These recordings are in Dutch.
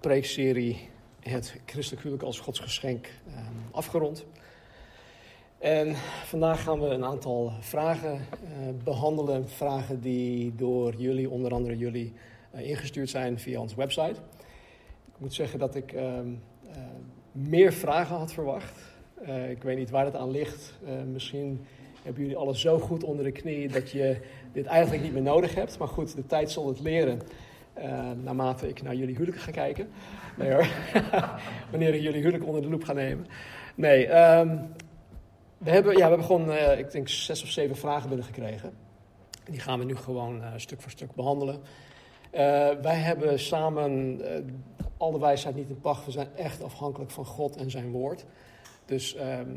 preekserie Het Christelijk Huwelijk als Gods Geschenk eh, afgerond. En vandaag gaan we een aantal vragen eh, behandelen. Vragen die door jullie, onder andere jullie, eh, ingestuurd zijn via onze website. Ik moet zeggen dat ik ehm, eh, meer vragen had verwacht. Ik weet niet waar het aan ligt. Misschien hebben jullie alles zo goed onder de knie dat je dit eigenlijk niet meer nodig hebt. Maar goed, de tijd zal het leren. Eh, naarmate ik naar jullie huwelijk ga kijken. Nee hoor. Wanneer ik jullie huwelijk onder de loep ga nemen. Nee, ehm, we, hebben, ja, we hebben gewoon, eh, ik denk, zes of zeven vragen binnengekregen. En die gaan we nu gewoon eh, stuk voor stuk behandelen. Eh, wij hebben samen al de wijsheid niet in pacht. We zijn echt afhankelijk van God en zijn woord. Dus ehm,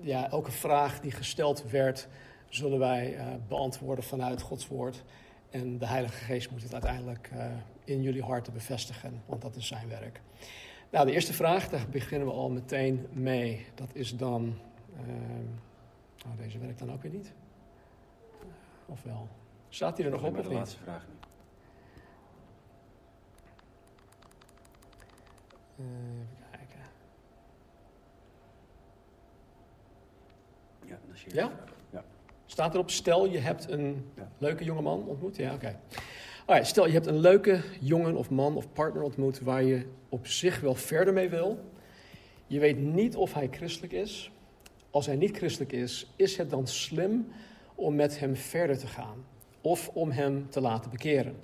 ja, elke vraag die gesteld werd, zullen wij beantwoorden vanuit Gods woord. En de Heilige Geest moet het uiteindelijk eh, in jullie harten bevestigen, want dat is zijn werk. Nou, de eerste vraag, daar beginnen we al meteen mee. Dat is dan. ehm, oh, deze werkt dan ook weer niet. Of wel? Staat hij er nog op of de niet? laatste vraag nu. Eh, even kijken. Ja, dat is je Ja? vraag. Staat erop, stel je hebt een Ja. leuke jonge man ontmoet? Ja, oké. Alright, stel je hebt een leuke jongen of man of partner ontmoet waar je op zich wel verder mee wil. Je weet niet of hij christelijk is. Als hij niet christelijk is, is het dan slim om met hem verder te gaan? Of om hem te laten bekeren?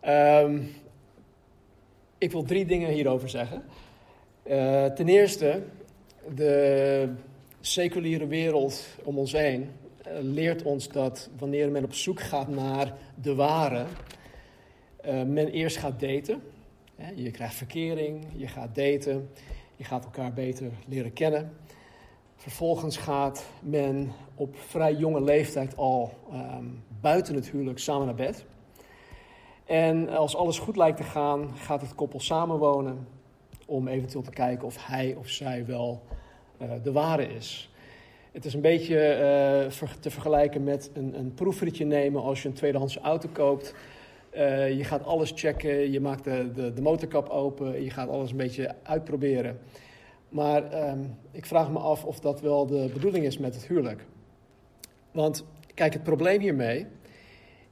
Ehm, ik wil drie dingen hierover zeggen. Eh, ten eerste, de seculiere wereld om ons heen leert ons dat wanneer men op zoek gaat naar de ware, eh, men eerst gaat daten. Je krijgt verkering, je gaat daten, je gaat elkaar beter leren kennen. Vervolgens gaat men op vrij jonge leeftijd al ehm, buiten het huwelijk samen naar bed. En als alles goed lijkt te gaan, gaat het koppel samenwonen om eventueel te kijken of hij of zij wel eh, de ware is. Het is een beetje eh, te vergelijken met een, een proefritje nemen als je een tweedehands auto koopt. Eh, je gaat alles checken, je maakt de, de, de motorkap open, je gaat alles een beetje uitproberen. Maar ehm, ik vraag me af of dat wel de bedoeling is met het huwelijk. Want kijk, het probleem hiermee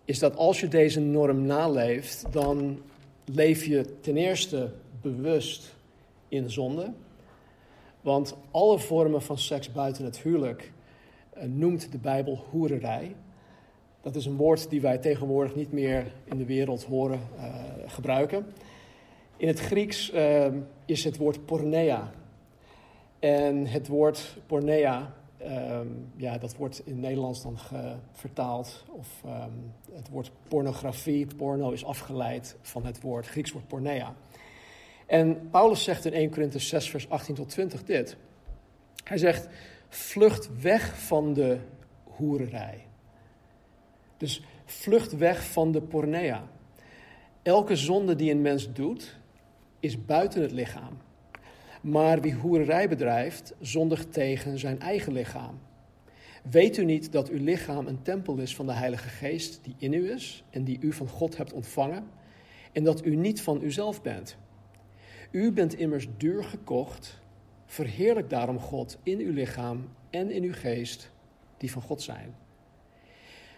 is dat als je deze norm naleeft, dan leef je ten eerste bewust in zonde. Want alle vormen van seks buiten het huwelijk eh, noemt de Bijbel hoererij. Dat is een woord die wij tegenwoordig niet meer in de wereld horen eh, gebruiken. In het Grieks eh, is het woord porneia. En het woord porneia, ehm, ja, dat wordt in het Nederlands dan vertaald. Of ehm, het woord pornografie, porno is afgeleid van het woord Grieks woord porneia. En Paulus zegt in 1 Korinthe 6, vers 18 tot 20 dit. Hij zegt, vlucht weg van de hoererij. Dus vlucht weg van de pornea. Elke zonde die een mens doet, is buiten het lichaam. Maar wie hoererij bedrijft, zondigt tegen zijn eigen lichaam. Weet u niet dat uw lichaam een tempel is van de Heilige Geest die in u is en die u van God hebt ontvangen, en dat u niet van uzelf bent? U bent immers duur gekocht. Verheerlijk daarom God in uw lichaam en in uw geest, die van God zijn.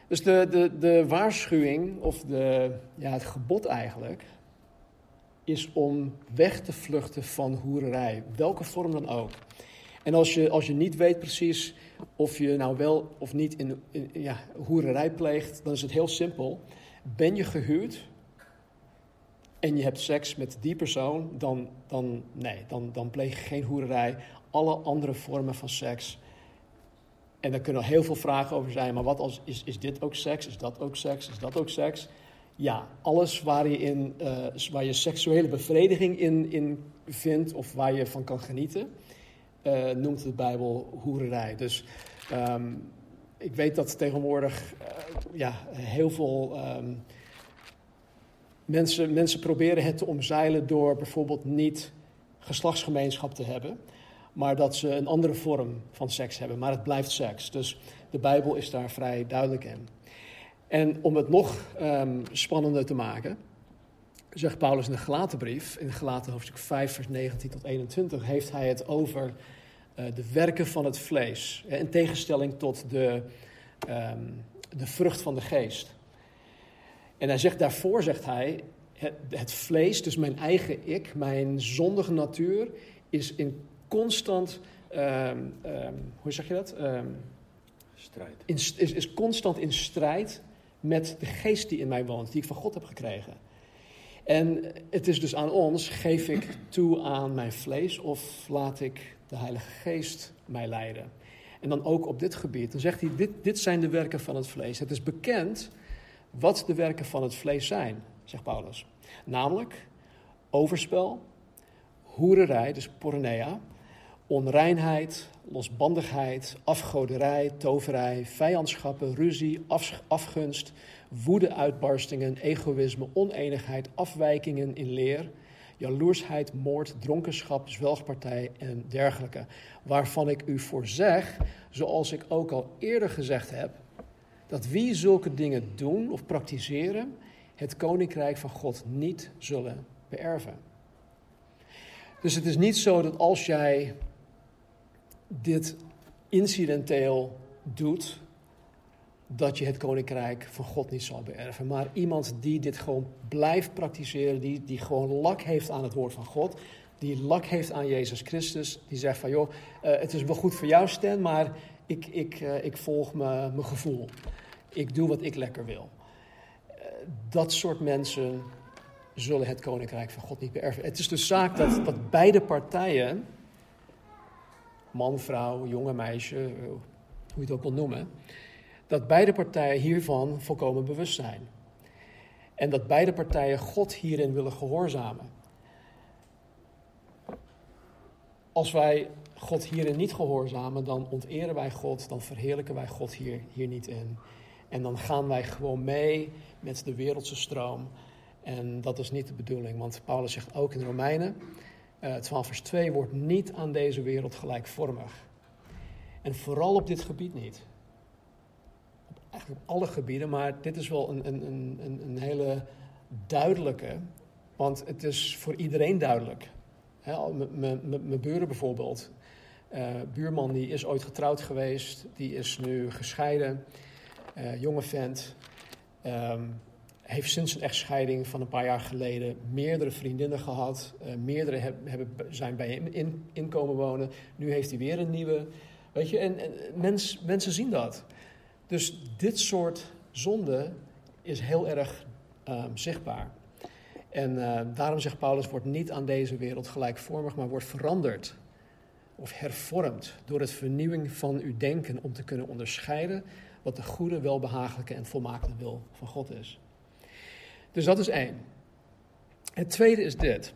Dus de, de, de waarschuwing, of de, ja, het gebod eigenlijk, is om weg te vluchten van hoererij, welke vorm dan ook. En als je, als je niet weet precies of je nou wel of niet in, ja, hoererij pleegt, dan is het heel simpel. Ben je gehuwd en je hebt seks met die persoon, dan, dan, nee, dan, dan pleeg je geen hoererij. Alle andere vormen van seks. En daar kunnen heel veel vragen over zijn. Maar wat als, is, is dit ook seks? Is dat ook seks? Is dat ook seks? Ja, alles waar je, in, uh, waar je seksuele bevrediging in, in vindt of waar je van kan genieten, uh, noemt de Bijbel hoererij. Dus um, ik weet dat tegenwoordig uh, ja, heel veel um, mensen, mensen proberen het te omzeilen door bijvoorbeeld niet geslachtsgemeenschap te hebben, maar dat ze een andere vorm van seks hebben. Maar het blijft seks. Dus de Bijbel is daar vrij duidelijk in. En om het nog um, spannender te maken, zegt Paulus in de Galatenbrief, in Galaten hoofdstuk 5, vers 19 tot 21, heeft hij het over uh, de werken van het vlees. In tegenstelling tot de, um, de vrucht van de geest. En hij zegt daarvoor, zegt hij, het, het vlees, dus mijn eigen ik, mijn zondige natuur, is in constant, um, hoe zeg je dat? strijd. In, is, is constant in strijd met de geest die in mij woont, die ik van God heb gekregen. En het is dus aan ons, geef ik toe aan mijn vlees of laat ik de Heilige Geest mij leiden? En dan ook op dit gebied, dan zegt hij, dit, dit zijn de werken van het vlees. Het is bekend wat de werken van het vlees zijn, zegt Paulus. Namelijk overspel, hoererij, dus porneia, onreinheid, losbandigheid, afgoderij, toverij, vijandschappen, ruzie, af, afgunst, woede-uitbarstingen, egoïsme, oneenigheid, afwijkingen in leer, jaloersheid, moord, dronkenschap, zwelgpartij en dergelijke. Waarvan ik u voor zeg, zoals ik ook al eerder gezegd heb, dat wie zulke dingen doen of praktiseren, het koninkrijk van God niet zullen beërven. Dus het is niet zo dat als jij dit incidenteel doet, dat je het koninkrijk van God niet zal beërven. Maar iemand die dit gewoon blijft praktiseren, die, die gewoon lak heeft aan het woord van God, die lak heeft aan Jezus Christus, die zegt van joh, uh, het is wel goed voor jou Stan, maar ik, ik, uh, ik volg mijn gevoel. Ik doe wat ik lekker wil. Uh, dat soort mensen zullen het koninkrijk van God niet beërven. Het is dus zaak dat, dat beide partijen man, vrouw, jonge meisje, eh, hoe je het ook wil noemen, dat beide partijen hiervan volkomen bewust zijn. En dat beide partijen God hierin willen gehoorzamen. Als wij God hierin niet gehoorzamen, dan onteren wij God, dan verheerlijken wij God hier, hier niet in. En dan gaan wij gewoon mee met de wereldse stroom. En dat is niet de bedoeling, want Paulus zegt ook in Romeinen, uh, 12 vers 2, wordt niet aan deze wereld gelijkvormig. En vooral op dit gebied niet. Eigenlijk op alle gebieden, maar dit is wel een, een, een, een hele duidelijke, want het is voor iedereen duidelijk. Mijn buren bijvoorbeeld, buurman die is ooit getrouwd geweest, die is nu gescheiden, uh, jonge vent. Um, heeft sinds een echtscheiding van een paar jaar geleden meerdere vriendinnen gehad. Uh, meerdere heb, hebben, zijn bij hem in, in komen wonen. Nu heeft hij weer een nieuwe. Weet je, en, en mens, mensen zien dat. Dus dit soort zonde is heel erg um, zichtbaar. En daarom zegt Paulus, wordt niet aan deze wereld gelijkvormig, maar wordt veranderd of hervormd door het vernieuwing van uw denken om te kunnen onderscheiden wat de goede, welbehagelijke en volmaakte wil van God is. Dus dat is één. Het tweede is dit.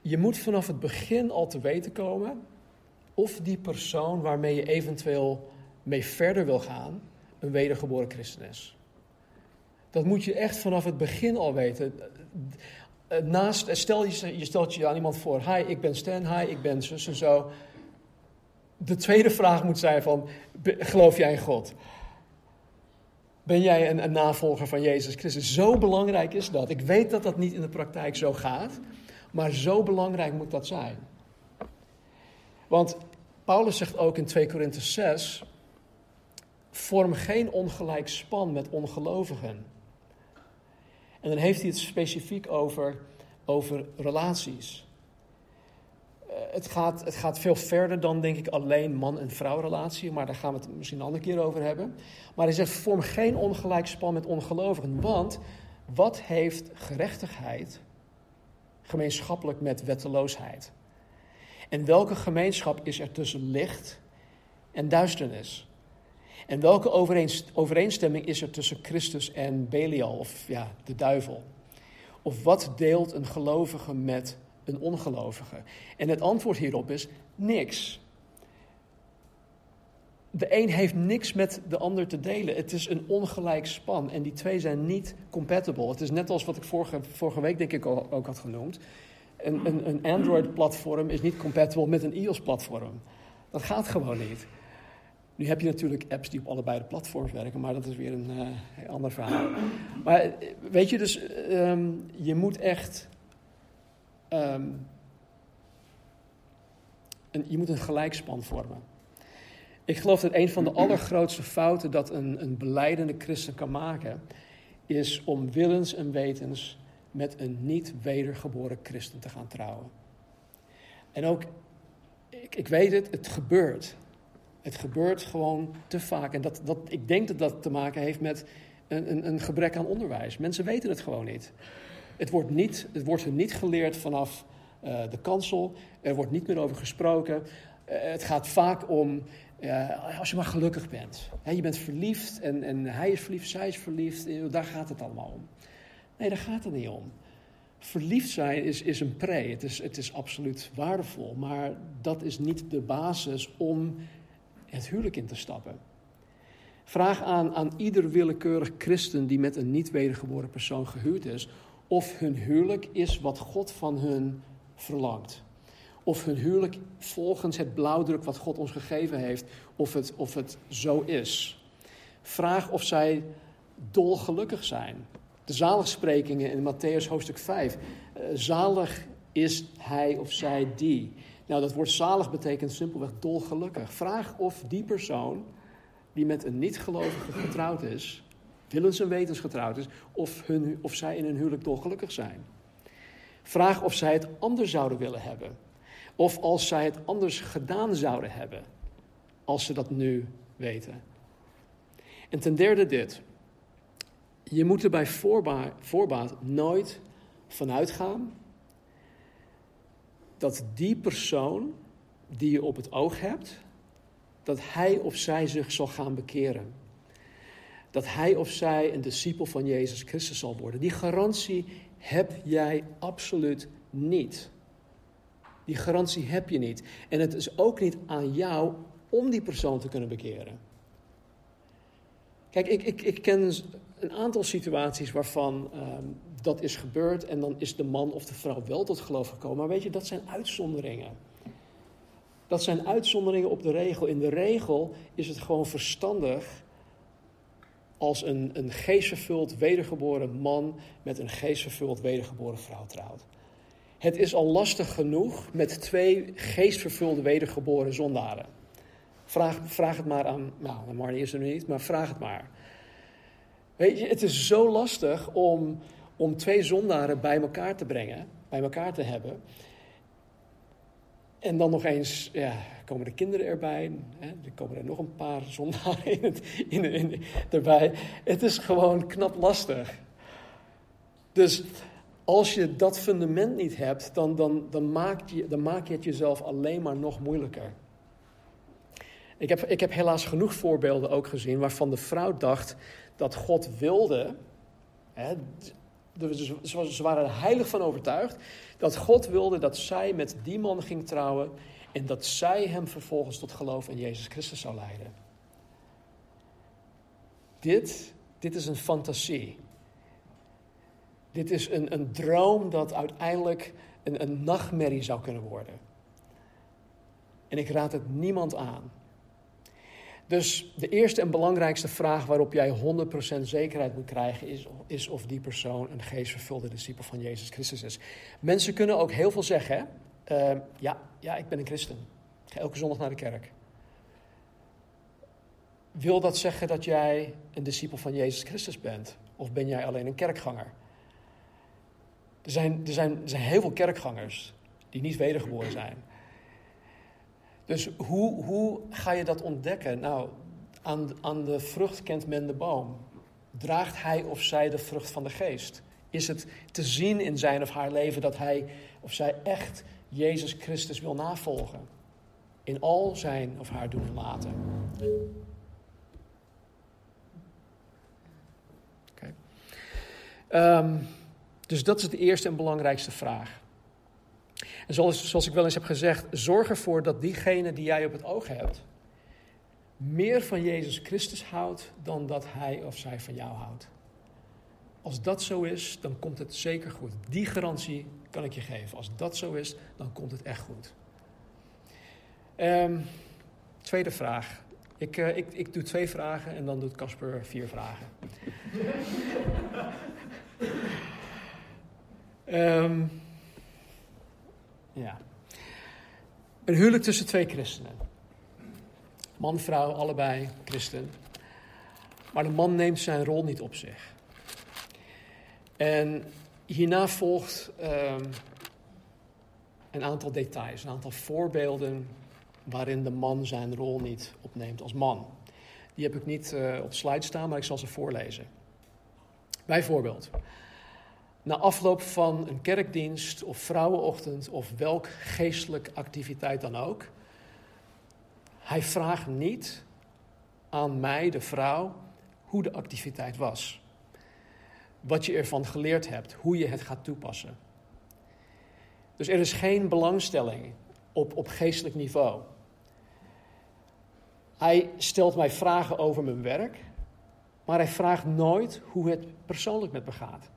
Je moet vanaf het begin al te weten komen of die persoon waarmee je eventueel mee verder wil gaan, een wedergeboren christen is. Dat moet je echt vanaf het begin al weten. Naast, stel je, je stelt je aan iemand voor, hi, ik ben Stan, hi, ik ben zus en zo. De tweede vraag moet zijn van, geloof jij in God? Ben jij een, een, navolger van Jezus Christus? Zo belangrijk is dat. Ik weet dat dat niet in de praktijk zo gaat, maar zo belangrijk moet dat zijn. Want Paulus zegt ook in 2 Korinthe 6: vorm geen ongelijk span met ongelovigen. En dan heeft hij het specifiek over, over relaties. Uh, het, gaat, het gaat veel verder dan, denk ik, alleen man- en vrouwrelatie, maar daar gaan we het misschien een andere keer over hebben. Maar hij zegt: vorm geen ongelijk span met ongelovigen. Want wat heeft gerechtigheid gemeenschappelijk met wetteloosheid? En welke gemeenschap is er tussen licht en duisternis? En welke overeenstemming is er tussen Christus en Belial, of ja, de duivel? Of wat deelt een gelovige met een ongelovige? En het antwoord hierop is niks. De een heeft niks met de ander te delen. Het is een ongelijk span en die twee zijn niet compatible. Het is net als wat ik vorige, vorige week denk ik ook had genoemd. Een, een, een Android-platform is niet compatible met een iOS-platform. Dat gaat gewoon niet. Nu heb je natuurlijk apps die op allebei de platforms werken, maar dat is weer een uh, ander verhaal. Maar eh, weet je, dus ehm, je moet echt. Ehm, een, je moet een gelijkspan vormen. Ik geloof dat een van de allergrootste fouten dat een, een beleidende christen kan maken, is om willens en wetens met een niet wedergeboren christen te gaan trouwen. En ook, ik, ik weet het, het gebeurt. Het gebeurt gewoon te vaak. En dat, dat, ik denk dat dat te maken heeft met een, een, een gebrek aan onderwijs. Mensen weten het gewoon niet. Het wordt, niet, het wordt hun niet geleerd vanaf uh, de kansel. Er wordt niet meer over gesproken. Uh, het gaat vaak om uh, als je maar gelukkig bent. je bent verliefd en, en hij is verliefd, zij is verliefd. Daar gaat het allemaal om. Nee, daar gaat het niet om. Verliefd zijn is, is een pre. Het is, het is absoluut waardevol. Maar dat is niet de basis om het huwelijk in te stappen. Vraag aan, aan ieder willekeurig christen die met een niet wedergeboren persoon gehuwd is, of hun huwelijk is wat God van hun verlangt. Of hun huwelijk volgens het blauwdruk wat God ons gegeven heeft, of het, of het zo is. Vraag of zij dolgelukkig zijn. De zaligsprekingen in Matthäus hoofdstuk 5. Uh, eh, zalig is hij of zij die. Nou, dat woord zalig betekent simpelweg dolgelukkig. Vraag of die persoon die met een niet-gelovige getrouwd is, willens en wetens getrouwd is, of, hun, of zij in hun huwelijk dolgelukkig zijn. Vraag of zij het anders zouden willen hebben. Of als zij het anders gedaan zouden hebben, als ze dat nu weten. En ten derde dit. Je moet er bij voorbaat nooit vanuit gaan dat die persoon die je op het oog hebt, dat hij of zij zich zal gaan bekeren. Dat hij of zij een discipel van Jezus Christus zal worden. Die garantie heb jij absoluut niet. Die garantie heb je niet. En het is ook niet aan jou om die persoon te kunnen bekeren. Kijk, ik, ik, ik ken een aantal situaties waarvan ehm, dat is gebeurd en dan is de man of de vrouw wel tot geloof gekomen. Maar weet je, dat zijn uitzonderingen. Dat zijn uitzonderingen op de regel. In de regel is het gewoon verstandig als een, een geestvervuld wedergeboren man met een geestvervuld wedergeboren vrouw trouwt. Het is al lastig genoeg met twee geestvervulde wedergeboren zondaren. Vraag, vraag het maar aan, nou, Marnie is er nu niet, maar vraag het maar. Weet je, het is zo lastig om, om twee zondaren bij elkaar te brengen, bij elkaar te hebben. En dan nog eens, ja, komen de kinderen erbij. Hè? Er komen er nog een paar zondaren in het, in, in, erbij. Het is gewoon knap lastig. Dus als je dat fundament niet hebt, dan, dan, dan, maak je, dan maak je het jezelf alleen maar nog moeilijker. Ik heb, ik heb helaas genoeg voorbeelden ook gezien waarvan de vrouw dacht dat God wilde. Hè, ze waren er heilig van overtuigd dat God wilde dat zij met die man ging trouwen en dat zij hem vervolgens tot geloof in Jezus Christus zou leiden. Dit, dit is een fantasie. Dit is een, een droom dat uiteindelijk een, een nachtmerrie zou kunnen worden. En ik raad het niemand aan. Dus de eerste en belangrijkste vraag waarop jij 100% zekerheid moet krijgen is, is of die persoon een geestvervulde discipel van Jezus Christus is. Mensen kunnen ook heel veel zeggen. Uh, ja, ja, ik ben een christen. Ga elke zondag naar de kerk. Wil dat zeggen dat jij een discipel van Jezus Christus bent? Of ben jij alleen een kerkganger? Er zijn, er zijn, er zijn heel veel kerkgangers die niet wedergeboren zijn. Dus hoe, hoe ga je dat ontdekken? Nou, aan, aan de vrucht kent men de boom. Draagt hij of zij de vrucht van de geest? Is het te zien in zijn of haar leven dat hij of zij echt Jezus Christus wil navolgen? In al zijn of haar doen en laten. Ehm, dus dat is de eerste en belangrijkste vraag. En zoals, zoals ik wel eens heb gezegd, zorg ervoor dat diegene die jij op het oog hebt, meer van Jezus Christus houdt dan dat hij of zij van jou houdt. Als dat zo is, dan komt het zeker goed. Die garantie kan ik je geven. Als dat zo is, dan komt het echt goed. Um, tweede vraag. Ik, uh, ik, ik doe twee vragen en dan doet Casper vier vragen. um, ja. Een huwelijk tussen twee christenen. Man, vrouw, allebei christen. Maar de man neemt zijn rol niet op zich. En hierna volgt um, een aantal details, een aantal voorbeelden waarin de man zijn rol niet opneemt als man. Die heb ik niet uh, op slide staan, maar ik zal ze voorlezen. Bijvoorbeeld, na afloop van een kerkdienst of vrouwenochtend of welk geestelijke activiteit dan ook, hij vraagt niet aan mij, de vrouw, hoe de activiteit was. Wat je ervan geleerd hebt, hoe je het gaat toepassen. Dus er is geen belangstelling op, op geestelijk niveau. Hij stelt mij vragen over mijn werk, maar hij vraagt nooit hoe het persoonlijk met me gaat.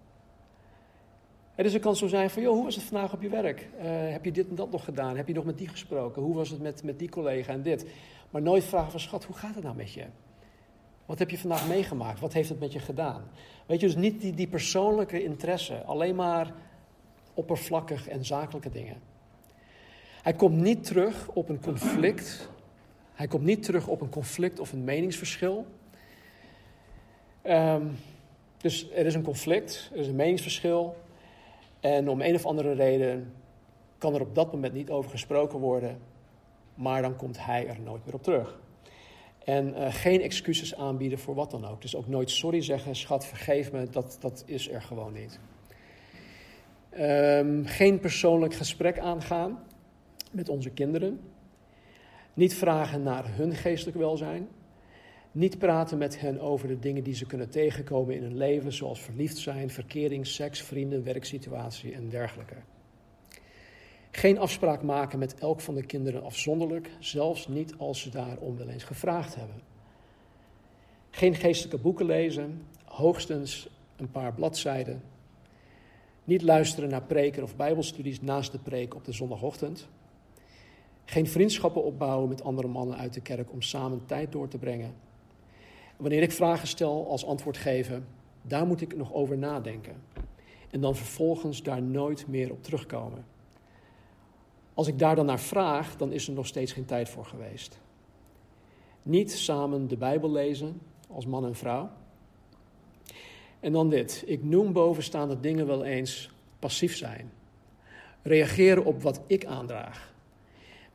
Dus het kan zo zijn van, joh, hoe was het vandaag op je werk? Uh, heb je dit en dat nog gedaan? Heb je nog met die gesproken? Hoe was het met, met die collega en dit? Maar nooit vragen van, schat, hoe gaat het nou met je? Wat heb je vandaag meegemaakt? Wat heeft het met je gedaan? Weet je, dus niet die, die persoonlijke interesse, alleen maar oppervlakkig en zakelijke dingen. Hij komt niet terug op een conflict. Hij komt niet terug op een conflict of een meningsverschil. Um, dus er is een conflict, er is een meningsverschil. En om een of andere reden kan er op dat moment niet over gesproken worden, maar dan komt hij er nooit meer op terug. En uh, geen excuses aanbieden voor wat dan ook. Dus ook nooit sorry zeggen, schat, vergeef me, dat, dat is er gewoon niet. Um, geen persoonlijk gesprek aangaan met onze kinderen. Niet vragen naar hun geestelijk welzijn. Niet praten met hen over de dingen die ze kunnen tegenkomen in hun leven, zoals verliefd zijn, verkering, seks, vrienden, werksituatie en dergelijke. Geen afspraak maken met elk van de kinderen afzonderlijk, zelfs niet als ze daarom wel eens gevraagd hebben. Geen geestelijke boeken lezen, hoogstens een paar bladzijden. Niet luisteren naar preken of bijbelstudies naast de preek op de zondagochtend. Geen vriendschappen opbouwen met andere mannen uit de kerk om samen tijd door te brengen Wanneer ik vragen stel als antwoord geven, daar moet ik nog over nadenken. En dan vervolgens daar nooit meer op terugkomen. Als ik daar dan naar vraag, dan is er nog steeds geen tijd voor geweest. Niet samen de Bijbel lezen als man en vrouw. En dan dit. Ik noem bovenstaande dingen wel eens passief zijn. Reageren op wat ik aandraag.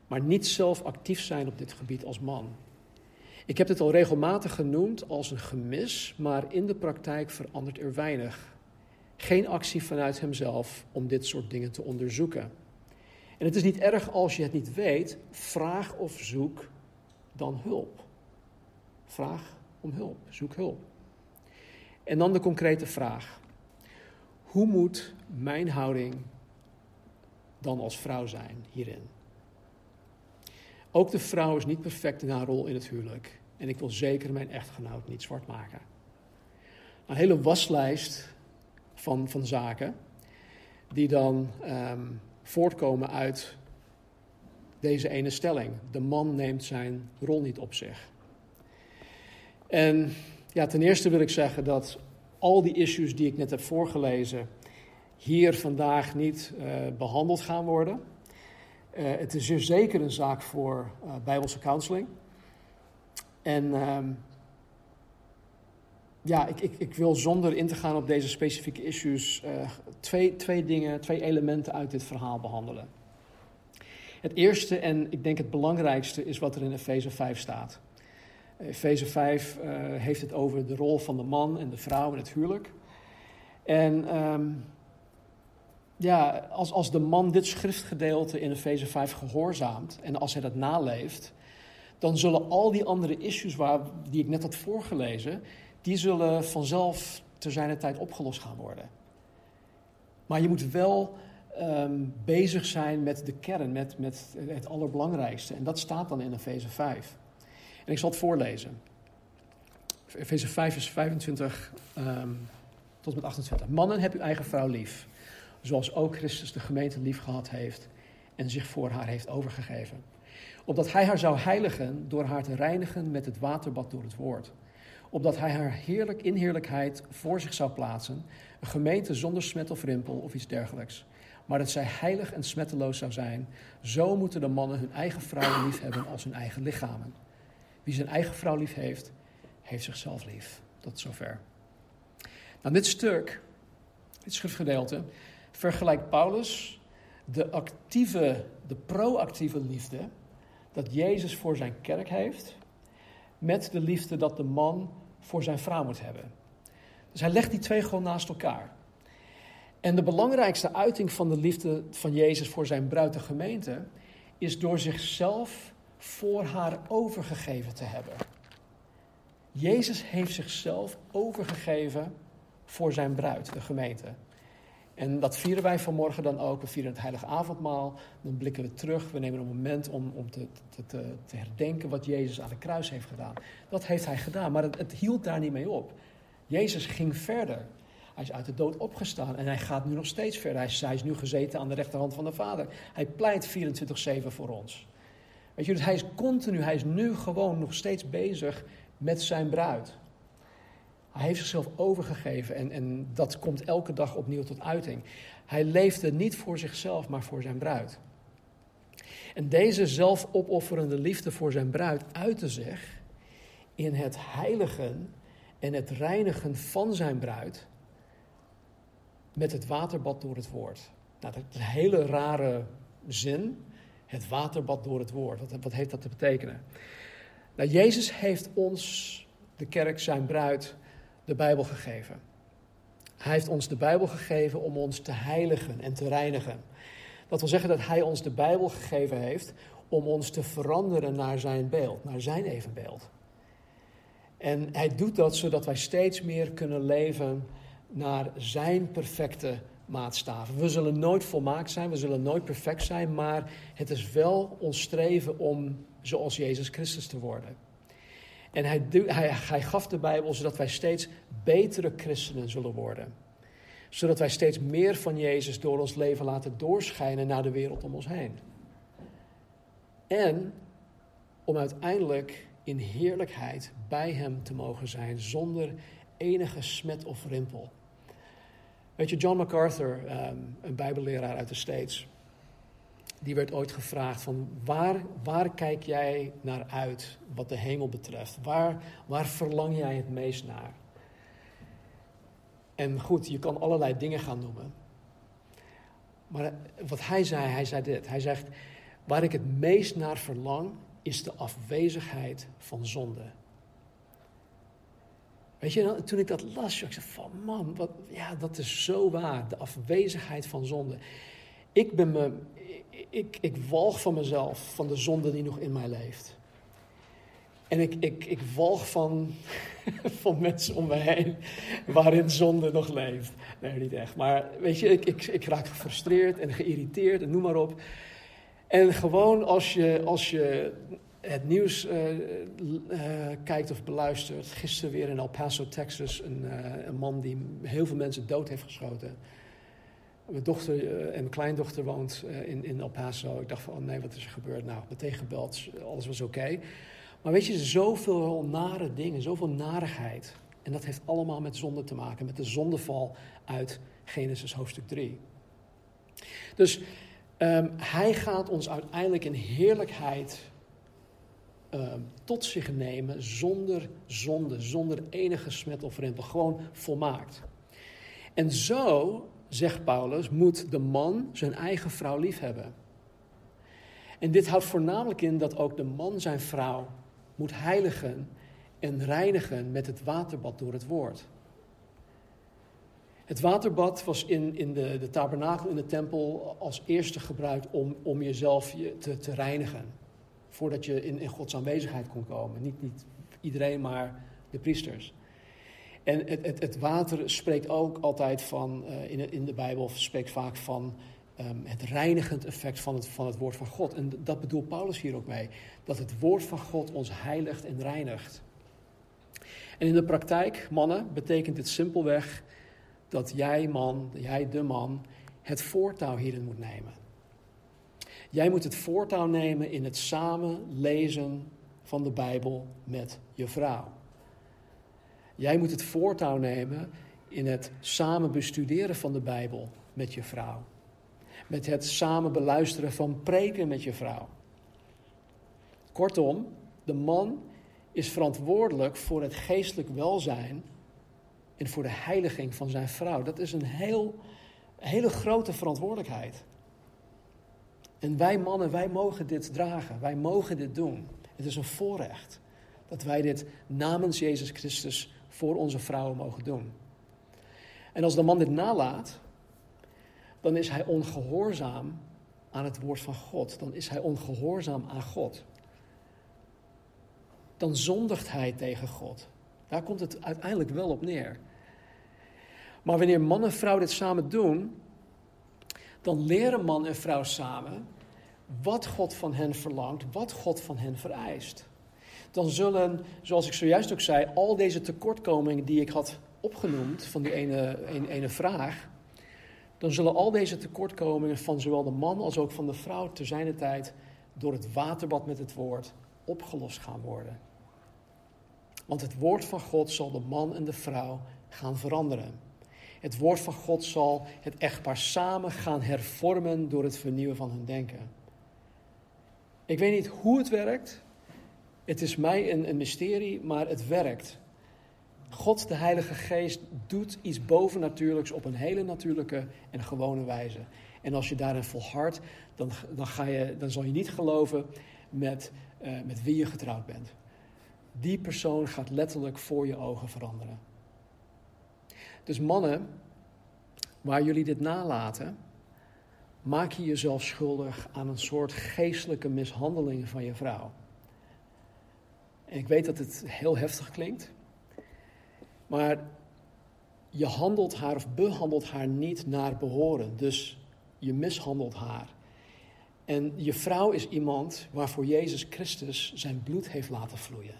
Maar niet zelf actief zijn op dit gebied als man. Ik heb dit al regelmatig genoemd als een gemis, maar in de praktijk verandert er weinig. Geen actie vanuit hemzelf om dit soort dingen te onderzoeken. En het is niet erg als je het niet weet, vraag of zoek dan hulp. Vraag om hulp, zoek hulp. En dan de concrete vraag. Hoe moet mijn houding dan als vrouw zijn hierin? Ook de vrouw is niet perfect in haar rol in het huwelijk. En ik wil zeker mijn echtgenoot niet zwart maken. Een hele waslijst van, van zaken die dan um, voortkomen uit deze ene stelling. De man neemt zijn rol niet op zich. En ja, ten eerste wil ik zeggen dat al die issues die ik net heb voorgelezen hier vandaag niet uh, behandeld gaan worden. Uh, het is zeer zeker een zaak voor uh, Bijbelse counseling. En um, ja, ik, ik, ik, wil zonder in te gaan op deze specifieke issues uh, twee, twee dingen, twee elementen uit dit verhaal behandelen. Het eerste en ik denk het belangrijkste is wat er in Efeze 5 staat. Efeze 5 uh, heeft het over de rol van de man en de vrouw in het huwelijk. En um, ja, als, als de man dit schriftgedeelte in Efeze 5 gehoorzaamt en als hij dat naleeft, dan zullen al die andere issues waar, die ik net had voorgelezen, die zullen vanzelf te zijn tijd opgelost gaan worden. Maar je moet wel ehm, bezig zijn met de kern, met, met het allerbelangrijkste. En dat staat dan in Efeze 5. En ik zal het voorlezen. Efeze 5 is 25 ehm, tot met 28. Mannen, heb uw eigen vrouw lief. Zoals ook Christus de gemeente lief gehad heeft en zich voor haar heeft overgegeven. Opdat hij haar zou heiligen door haar te reinigen met het waterbad door het woord. Opdat hij haar heerlijk in heerlijkheid voor zich zou plaatsen. Een gemeente zonder smet of rimpel of iets dergelijks. Maar dat zij heilig en smetteloos zou zijn. Zo moeten de mannen hun eigen vrouwen lief hebben als hun eigen lichamen. Wie zijn eigen vrouw lief heeft, heeft zichzelf lief. Tot zover. Nou, dit stuk, dit schriftgedeelte, vergelijkt Paulus de actieve, de proactieve liefde dat Jezus voor zijn kerk heeft, met de liefde dat de man voor zijn vrouw moet hebben. Dus hij legt die twee gewoon naast elkaar. En de belangrijkste uiting van de liefde van Jezus voor zijn bruid, de gemeente, is door zichzelf voor haar overgegeven te hebben. Jezus heeft zichzelf overgegeven voor zijn bruid, de gemeente. En dat vieren wij vanmorgen dan ook. We vieren het heilige avondmaal. Dan blikken we terug. We nemen een moment om, om te, te, te, herdenken wat Jezus aan de kruis heeft gedaan. Dat heeft hij gedaan, maar het, hield daar niet mee op. Jezus ging verder. Hij is uit de dood opgestaan en hij gaat nu nog steeds verder. Hij is, hij is nu gezeten aan de rechterhand van de Vader. Hij pleit 24-7 voor ons. Weet je, dus hij is continu, hij is nu gewoon nog steeds bezig met zijn bruid. Hij heeft zichzelf overgegeven en, en dat komt elke dag opnieuw tot uiting. Hij leefde niet voor zichzelf, maar voor zijn bruid. En deze zelfopofferende liefde voor zijn bruid uitte zich in het heiligen en het reinigen van zijn bruid met het waterbad door het woord. Nou, dat is een hele rare zin, het waterbad door het woord. Wat, wat heeft dat te betekenen? Nou, Jezus heeft ons, de kerk, zijn bruid, de Bijbel gegeven. Hij heeft ons de Bijbel gegeven om ons te heiligen en te reinigen. Dat wil zeggen dat Hij ons de Bijbel gegeven heeft om ons te veranderen naar Zijn beeld, naar Zijn evenbeeld. En Hij doet dat zodat wij steeds meer kunnen leven naar Zijn perfecte maatstaven. We zullen nooit volmaakt zijn, we zullen nooit perfect zijn, maar het is wel ons streven om zoals Jezus Christus te worden. En hij, hij, gaf de Bijbel zodat wij steeds betere christenen zullen worden. Zodat wij steeds meer van Jezus door ons leven laten doorschijnen naar de wereld om ons heen. En om uiteindelijk in heerlijkheid bij Hem te mogen zijn zonder enige smet of rimpel. Weet je, John MacArthur, ehm, een Bijbelleraar uit de States, die werd ooit gevraagd van waar, waar kijk jij naar uit wat de hemel betreft? Waar, waar verlang jij het meest naar? En goed, je kan allerlei dingen gaan noemen. Maar wat hij zei, hij zei dit. Hij zegt, waar ik het meest naar verlang is de afwezigheid van zonde. Weet je, toen ik dat las, ik zei van man, wat, ja, dat is zo waar. De afwezigheid van zonde. Ik ben me ik, ik walg van mezelf, van de zonde die nog in mij leeft. En ik, ik, ik walg van, van mensen om me heen waarin zonde nog leeft. Nee, niet echt. Maar weet je, ik, ik, ik raak gefrustreerd en geïrriteerd en noem maar op. En gewoon als je, als je het nieuws uh, uh, kijkt of beluistert. Gisteren weer in El Paso, Texas, een, uh, een man die heel veel mensen dood heeft geschoten. Mijn dochter eh, en mijn kleindochter woont eh, in, in El Paso. Ik dacht van, oh nee, wat is er gebeurd? Nou, meteen gebeld, alles was oké. Maar weet je, zoveel nare dingen, zoveel narigheid. En dat heeft allemaal met zonde te maken, met de zondeval uit Genesis hoofdstuk 3. Dus um, hij gaat ons uiteindelijk in heerlijkheid um, tot zich nemen zonder zonde, zonder enige smet of rimpel. Gewoon volmaakt. En zo zegt Paulus, moet de man zijn eigen vrouw lief hebben. En dit houdt voornamelijk in dat ook de man zijn vrouw moet heiligen en reinigen met het waterbad door het woord. Het waterbad was in, in de, de tabernakel in de tempel als eerste gebruikt om, om jezelf je te, te reinigen. Voordat je in, in Gods aanwezigheid kon komen. Niet, niet iedereen, maar de priesters. En het, het, het water spreekt ook altijd van, uh, in, in de Bijbel spreekt vaak van um, het reinigend effect van het, van het woord van God. En dat bedoelt Paulus hier ook mee. Dat het woord van God ons heiligt en reinigt. En in de praktijk, mannen, betekent dit simpelweg dat jij, man, jij, de man, het voortouw hierin moet nemen. Jij moet het voortouw nemen in het samen lezen van de Bijbel met je vrouw. Jij moet het voortouw nemen in het samen bestuderen van de Bijbel met je vrouw. Met het samen beluisteren van preken met je vrouw. Kortom, de man is verantwoordelijk voor het geestelijk welzijn en voor de heiliging van zijn vrouw. Dat is een heel, hele grote verantwoordelijkheid. En wij mannen, wij mogen dit dragen. Wij mogen dit doen. Het is een voorrecht dat wij dit namens Jezus Christus voor onze vrouwen mogen doen. En als de man dit nalaat, dan is hij ongehoorzaam aan het woord van God. Dan is hij ongehoorzaam aan God. Dan zondigt hij tegen God. Daar komt het uiteindelijk wel op neer. Maar wanneer man en vrouw dit samen doen, dan leren man en vrouw samen wat God van hen verlangt, wat God van hen vereist. Dan zullen, zoals ik zojuist ook zei, al deze tekortkomingen die ik had opgenoemd van die ene, ene, ene vraag, dan zullen al deze tekortkomingen van zowel de man als ook van de vrouw te zijner tijd door het waterbad met het woord opgelost gaan worden. Want het woord van God zal de man en de vrouw gaan veranderen. Het woord van God zal het echtpaar samen gaan hervormen door het vernieuwen van hun denken. Ik weet niet hoe het werkt. Het is mij een, een mysterie, maar het werkt. God, de Heilige Geest, doet iets bovennatuurlijks op een hele natuurlijke en gewone wijze. En als je daarin volhardt, dan, dan, ga je, dan zal je niet geloven met, uh, met wie je getrouwd bent. Die persoon gaat letterlijk voor je ogen veranderen. Dus mannen, waar jullie dit nalaten, maak je jezelf schuldig aan een soort geestelijke mishandeling van je vrouw. En ik weet dat het heel heftig klinkt, maar je handelt haar of behandelt haar niet naar behoren. Dus je mishandelt haar. En je vrouw is iemand waarvoor Jezus Christus zijn bloed heeft laten vloeien.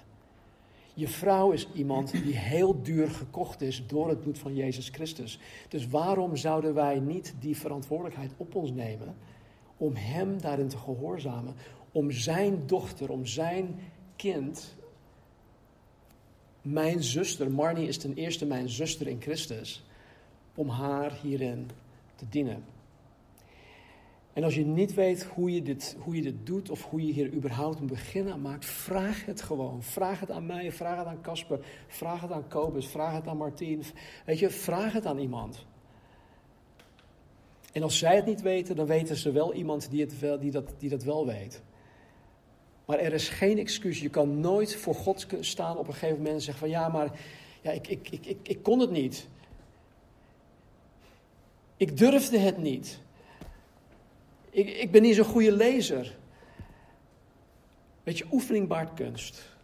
Je vrouw is iemand die heel duur gekocht is door het bloed van Jezus Christus. Dus waarom zouden wij niet die verantwoordelijkheid op ons nemen om Hem daarin te gehoorzamen, om Zijn dochter, om Zijn kind, mijn zuster, Marnie is ten eerste mijn zuster in Christus, om haar hierin te dienen. En als je niet weet hoe je, dit, hoe je dit doet of hoe je hier überhaupt een begin aan maakt, vraag het gewoon. Vraag het aan mij, vraag het aan Casper, vraag het aan Kobus, vraag het aan Martien. Weet je, vraag het aan iemand. En als zij het niet weten, dan weten ze wel iemand die, het wel, die, dat, die dat wel weet. Maar er is geen excuus. Je kan nooit voor God staan op een gegeven moment en zeggen van ja, maar ja, ik, ik, ik, ik, ik kon het niet. Ik durfde het niet. Ik, ik ben niet zo'n goede lezer. Weet je, oefening baart kunst.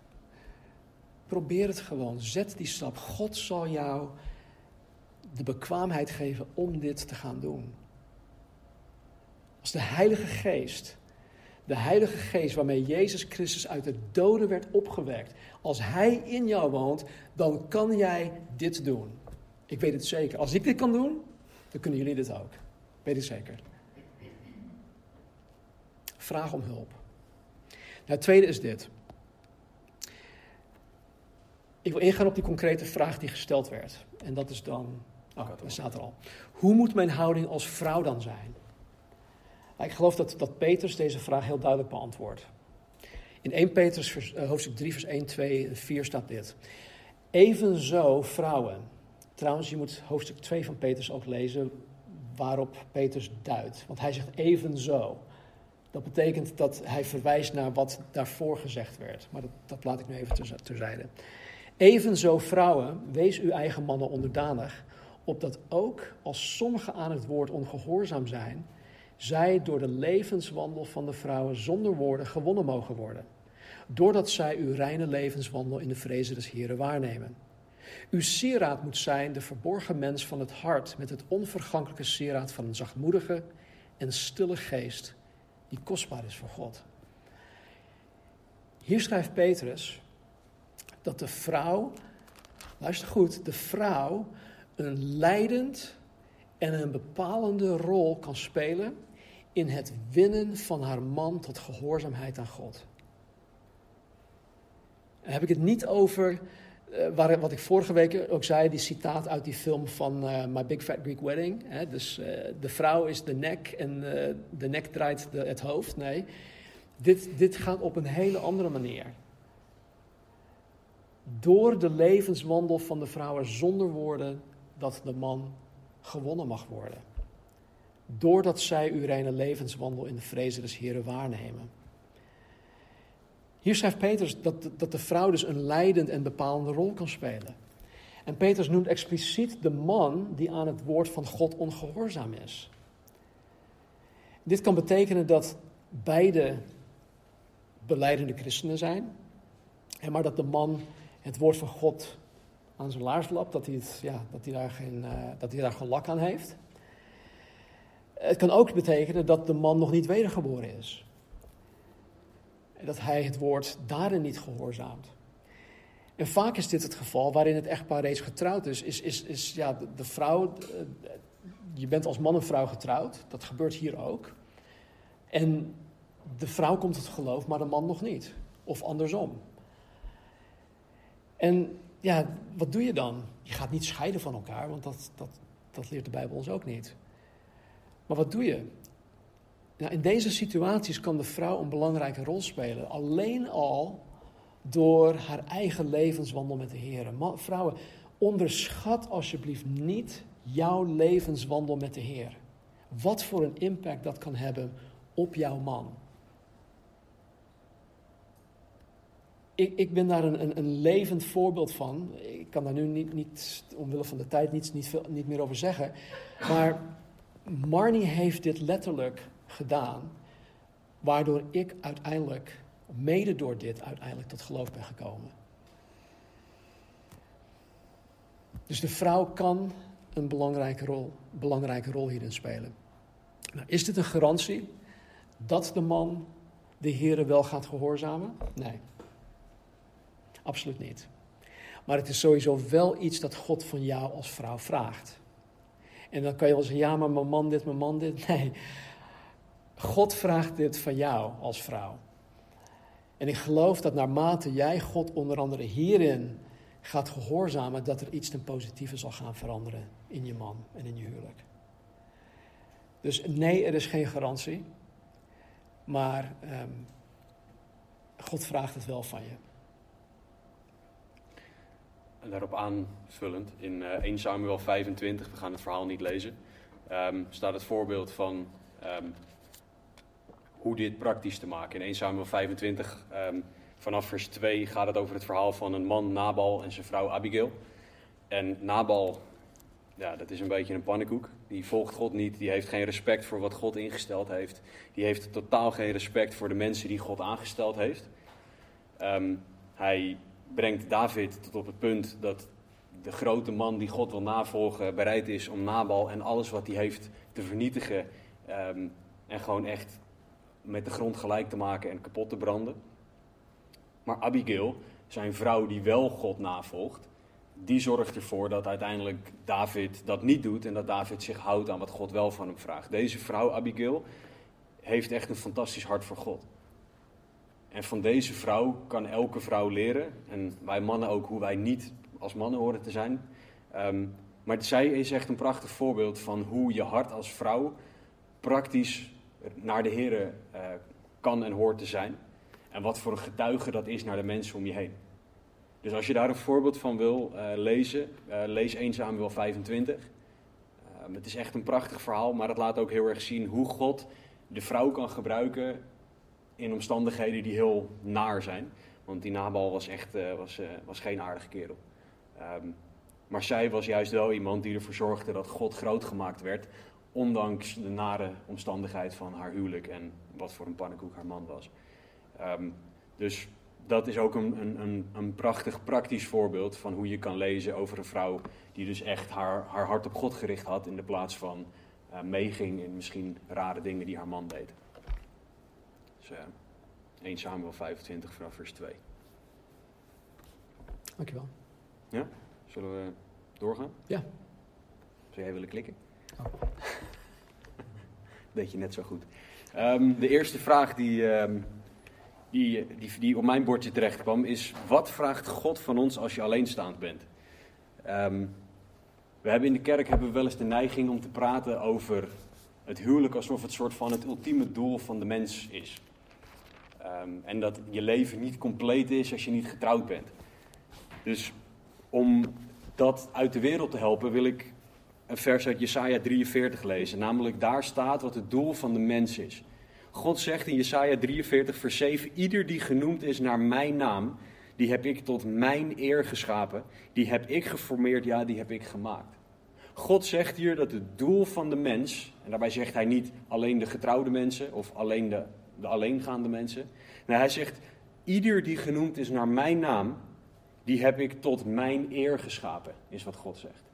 Probeer het gewoon. Zet die stap. God zal jou de bekwaamheid geven om dit te gaan doen. Als de Heilige Geest, de Heilige Geest waarmee Jezus Christus uit de doden werd opgewekt, als Hij in jou woont, dan kan jij dit doen. Ik weet het zeker. Als ik dit kan doen, dan kunnen jullie dit ook. Weet het zeker. Vraag om hulp. Nou, het tweede is dit. Ik wil ingaan op die concrete vraag die gesteld werd. En dat is dan. Oh, dat staat er al. Hoe moet mijn houding als vrouw dan zijn? Ik geloof dat, dat Petrus deze vraag heel duidelijk beantwoordt. In 1 Petrus uh, hoofdstuk 3, vers 1, 2 en 4 staat dit. Evenzo vrouwen. Trouwens, je moet hoofdstuk 2 van Petrus ook lezen, waarop Petrus duidt. Want hij zegt evenzo. Dat betekent dat hij verwijst naar wat daarvoor gezegd werd. Maar dat, dat laat ik nu even terzijde. Evenzo vrouwen, wees uw eigen mannen onderdanig, opdat ook als sommigen aan het woord ongehoorzaam zijn, zij door de levenswandel van de vrouwen zonder woorden gewonnen mogen worden. Doordat zij uw reine levenswandel in de vrezen des Heren waarnemen. Uw sieraad moet zijn de verborgen mens van het hart met het onvergankelijke sieraad van een zachtmoedige en stille geest die kostbaar is voor God. Hier schrijft Petrus dat de vrouw, luister goed, de vrouw een leidend en een bepalende rol kan spelen in het winnen van haar man tot gehoorzaamheid aan God. Dan heb ik het niet over uh, waar, wat ik vorige week ook zei, die citaat uit die film van uh, My Big Fat Greek Wedding. Hè? Dus uh, de vrouw is de nek en de nek draait het hoofd. Nee, dit, dit gaat op een hele andere manier. Door de levenswandel van de vrouw zonder woorden dat de man gewonnen mag worden. Doordat zij uw levenswandel in de vrezen des Heren waarnemen. Hier schrijft Petrus dat, dat de vrouw dus een leidend en bepalende rol kan spelen. En Petrus noemt expliciet de man die aan het woord van God ongehoorzaam is. Dit kan betekenen dat beide beleidende christenen zijn, maar dat de man het woord van God aan zijn laars lapt, dat hij, ja, dat hij, daar, geen, uh, dat hij daar geen lak aan heeft. Het kan ook betekenen dat de man nog niet wedergeboren is dat hij het woord daarin niet gehoorzaamt. En vaak is dit het geval waarin het echtpaar reeds getrouwd is. Is, is, is ja, de, vrouw, je bent als man en vrouw getrouwd, dat gebeurt hier ook. En de vrouw komt het geloof, maar de man nog niet. Of andersom. En ja, wat doe je dan? Je gaat niet scheiden van elkaar, want dat, dat, dat leert de Bijbel ons ook niet. Maar wat doe je? Nou, in deze situaties kan de vrouw een belangrijke rol spelen. Alleen al door haar eigen levenswandel met de Heer. Vrouwen, onderschat alsjeblieft niet jouw levenswandel met de Heer. Wat voor een impact dat kan hebben op jouw man. Ik, ik ben daar een, een, een, levend voorbeeld van. Ik kan daar nu niet, niet omwille van de tijd niet, niet, veel, niet meer over zeggen. Maar Marnie heeft dit letterlijk gedaan, waardoor ik uiteindelijk, mede door dit, uiteindelijk tot geloof ben gekomen. Dus de vrouw kan een belangrijke rol, belangrijke rol hierin spelen. Nou, is dit een garantie dat de man de Heer wel gaat gehoorzamen? Nee, absoluut niet. Maar het is sowieso wel iets dat God van jou als vrouw vraagt. En dan kan je wel zeggen, ja, maar mijn man dit, mijn man dit. Nee, God vraagt dit van jou als vrouw. En ik geloof dat naarmate jij God onder andere hierin gaat gehoorzamen, dat er iets ten positieve zal gaan veranderen in je man en in je huwelijk. Dus nee, er is geen garantie. Maar um, God vraagt het wel van je. Daarop aanvullend, in uh, eh, 1 Samuel 25, we gaan het verhaal niet lezen, um, staat het voorbeeld van um, hoe dit praktisch te maken. In 1 Samuel 25, um, vanaf vers 2, gaat het over het verhaal van een man, Nabal, en zijn vrouw Abigail. En Nabal, ja, dat is een beetje een pannenkoek. Die volgt God niet, die heeft geen respect voor wat God ingesteld heeft. Die heeft totaal geen respect voor de mensen die God aangesteld heeft. Hij brengt David tot op het punt dat de grote man die God wil navolgen bereid is om Nabal en alles wat hij heeft te vernietigen. Um, en gewoon echt met de grond gelijk te maken en kapot te branden. Maar Abigail, zijn vrouw die wel God navolgt, die zorgt ervoor dat uiteindelijk David dat niet doet en dat David zich houdt aan wat God wel van hem vraagt. Deze vrouw, Abigail, heeft echt een fantastisch hart voor God. En van deze vrouw kan elke vrouw leren, en wij mannen ook, hoe wij niet als mannen horen te zijn. Um, maar zij is echt een prachtig voorbeeld van hoe je hart als vrouw praktisch naar de Heer uh, kan en hoort te zijn. En wat voor een getuige dat is naar de mensen om je heen. Dus als je daar een voorbeeld van wil uh, lezen, uh, lees 1 Samuel 25. het is echt een prachtig verhaal, maar het laat ook heel erg zien hoe God de vrouw kan gebruiken in omstandigheden die heel naar zijn. Want die Nabal was echt was, was geen aardige kerel. Um, maar zij was juist wel iemand die ervoor zorgde dat God groot gemaakt werd Ondanks de nare omstandigheid van haar huwelijk en wat voor een pannenkoek haar man was. Um, dus dat is ook een, een, een, een prachtig praktisch voorbeeld van hoe je kan lezen over een vrouw die dus echt haar, haar hart op God gericht had in de plaats van uh, meeging in misschien rare dingen die haar man deed. Dus uh, 1 Samuel 25 vanaf vers 2. Dankjewel. Ja? Zullen we doorgaan? Ja. Zou jij willen klikken? Oh. Deed je net zo goed. Um, de eerste vraag die, um, die, die, die, op mijn bordje terecht kwam is: wat vraagt God van ons als je alleenstaand bent? Um, we hebben in de kerk hebben we wel eens de neiging om te praten over het huwelijk alsof het soort van het ultieme doel van de mens is. En dat je leven niet compleet is als je niet getrouwd bent. Dus om dat uit de wereld te helpen, wil ik een vers uit Jesaja 43 lezen. Namelijk daar staat wat het doel van de mens is. God zegt in Jesaja 43 vers 7, ieder die genoemd is naar mijn naam, die heb ik tot mijn eer geschapen, die heb ik geformeerd, ja, die heb ik gemaakt. God zegt hier dat het doel van de mens, en daarbij zegt hij niet alleen de getrouwde mensen of alleen de, de alleengaande mensen. Nee, hij zegt, ieder die genoemd is naar mijn naam, die heb ik tot mijn eer geschapen, is wat God zegt.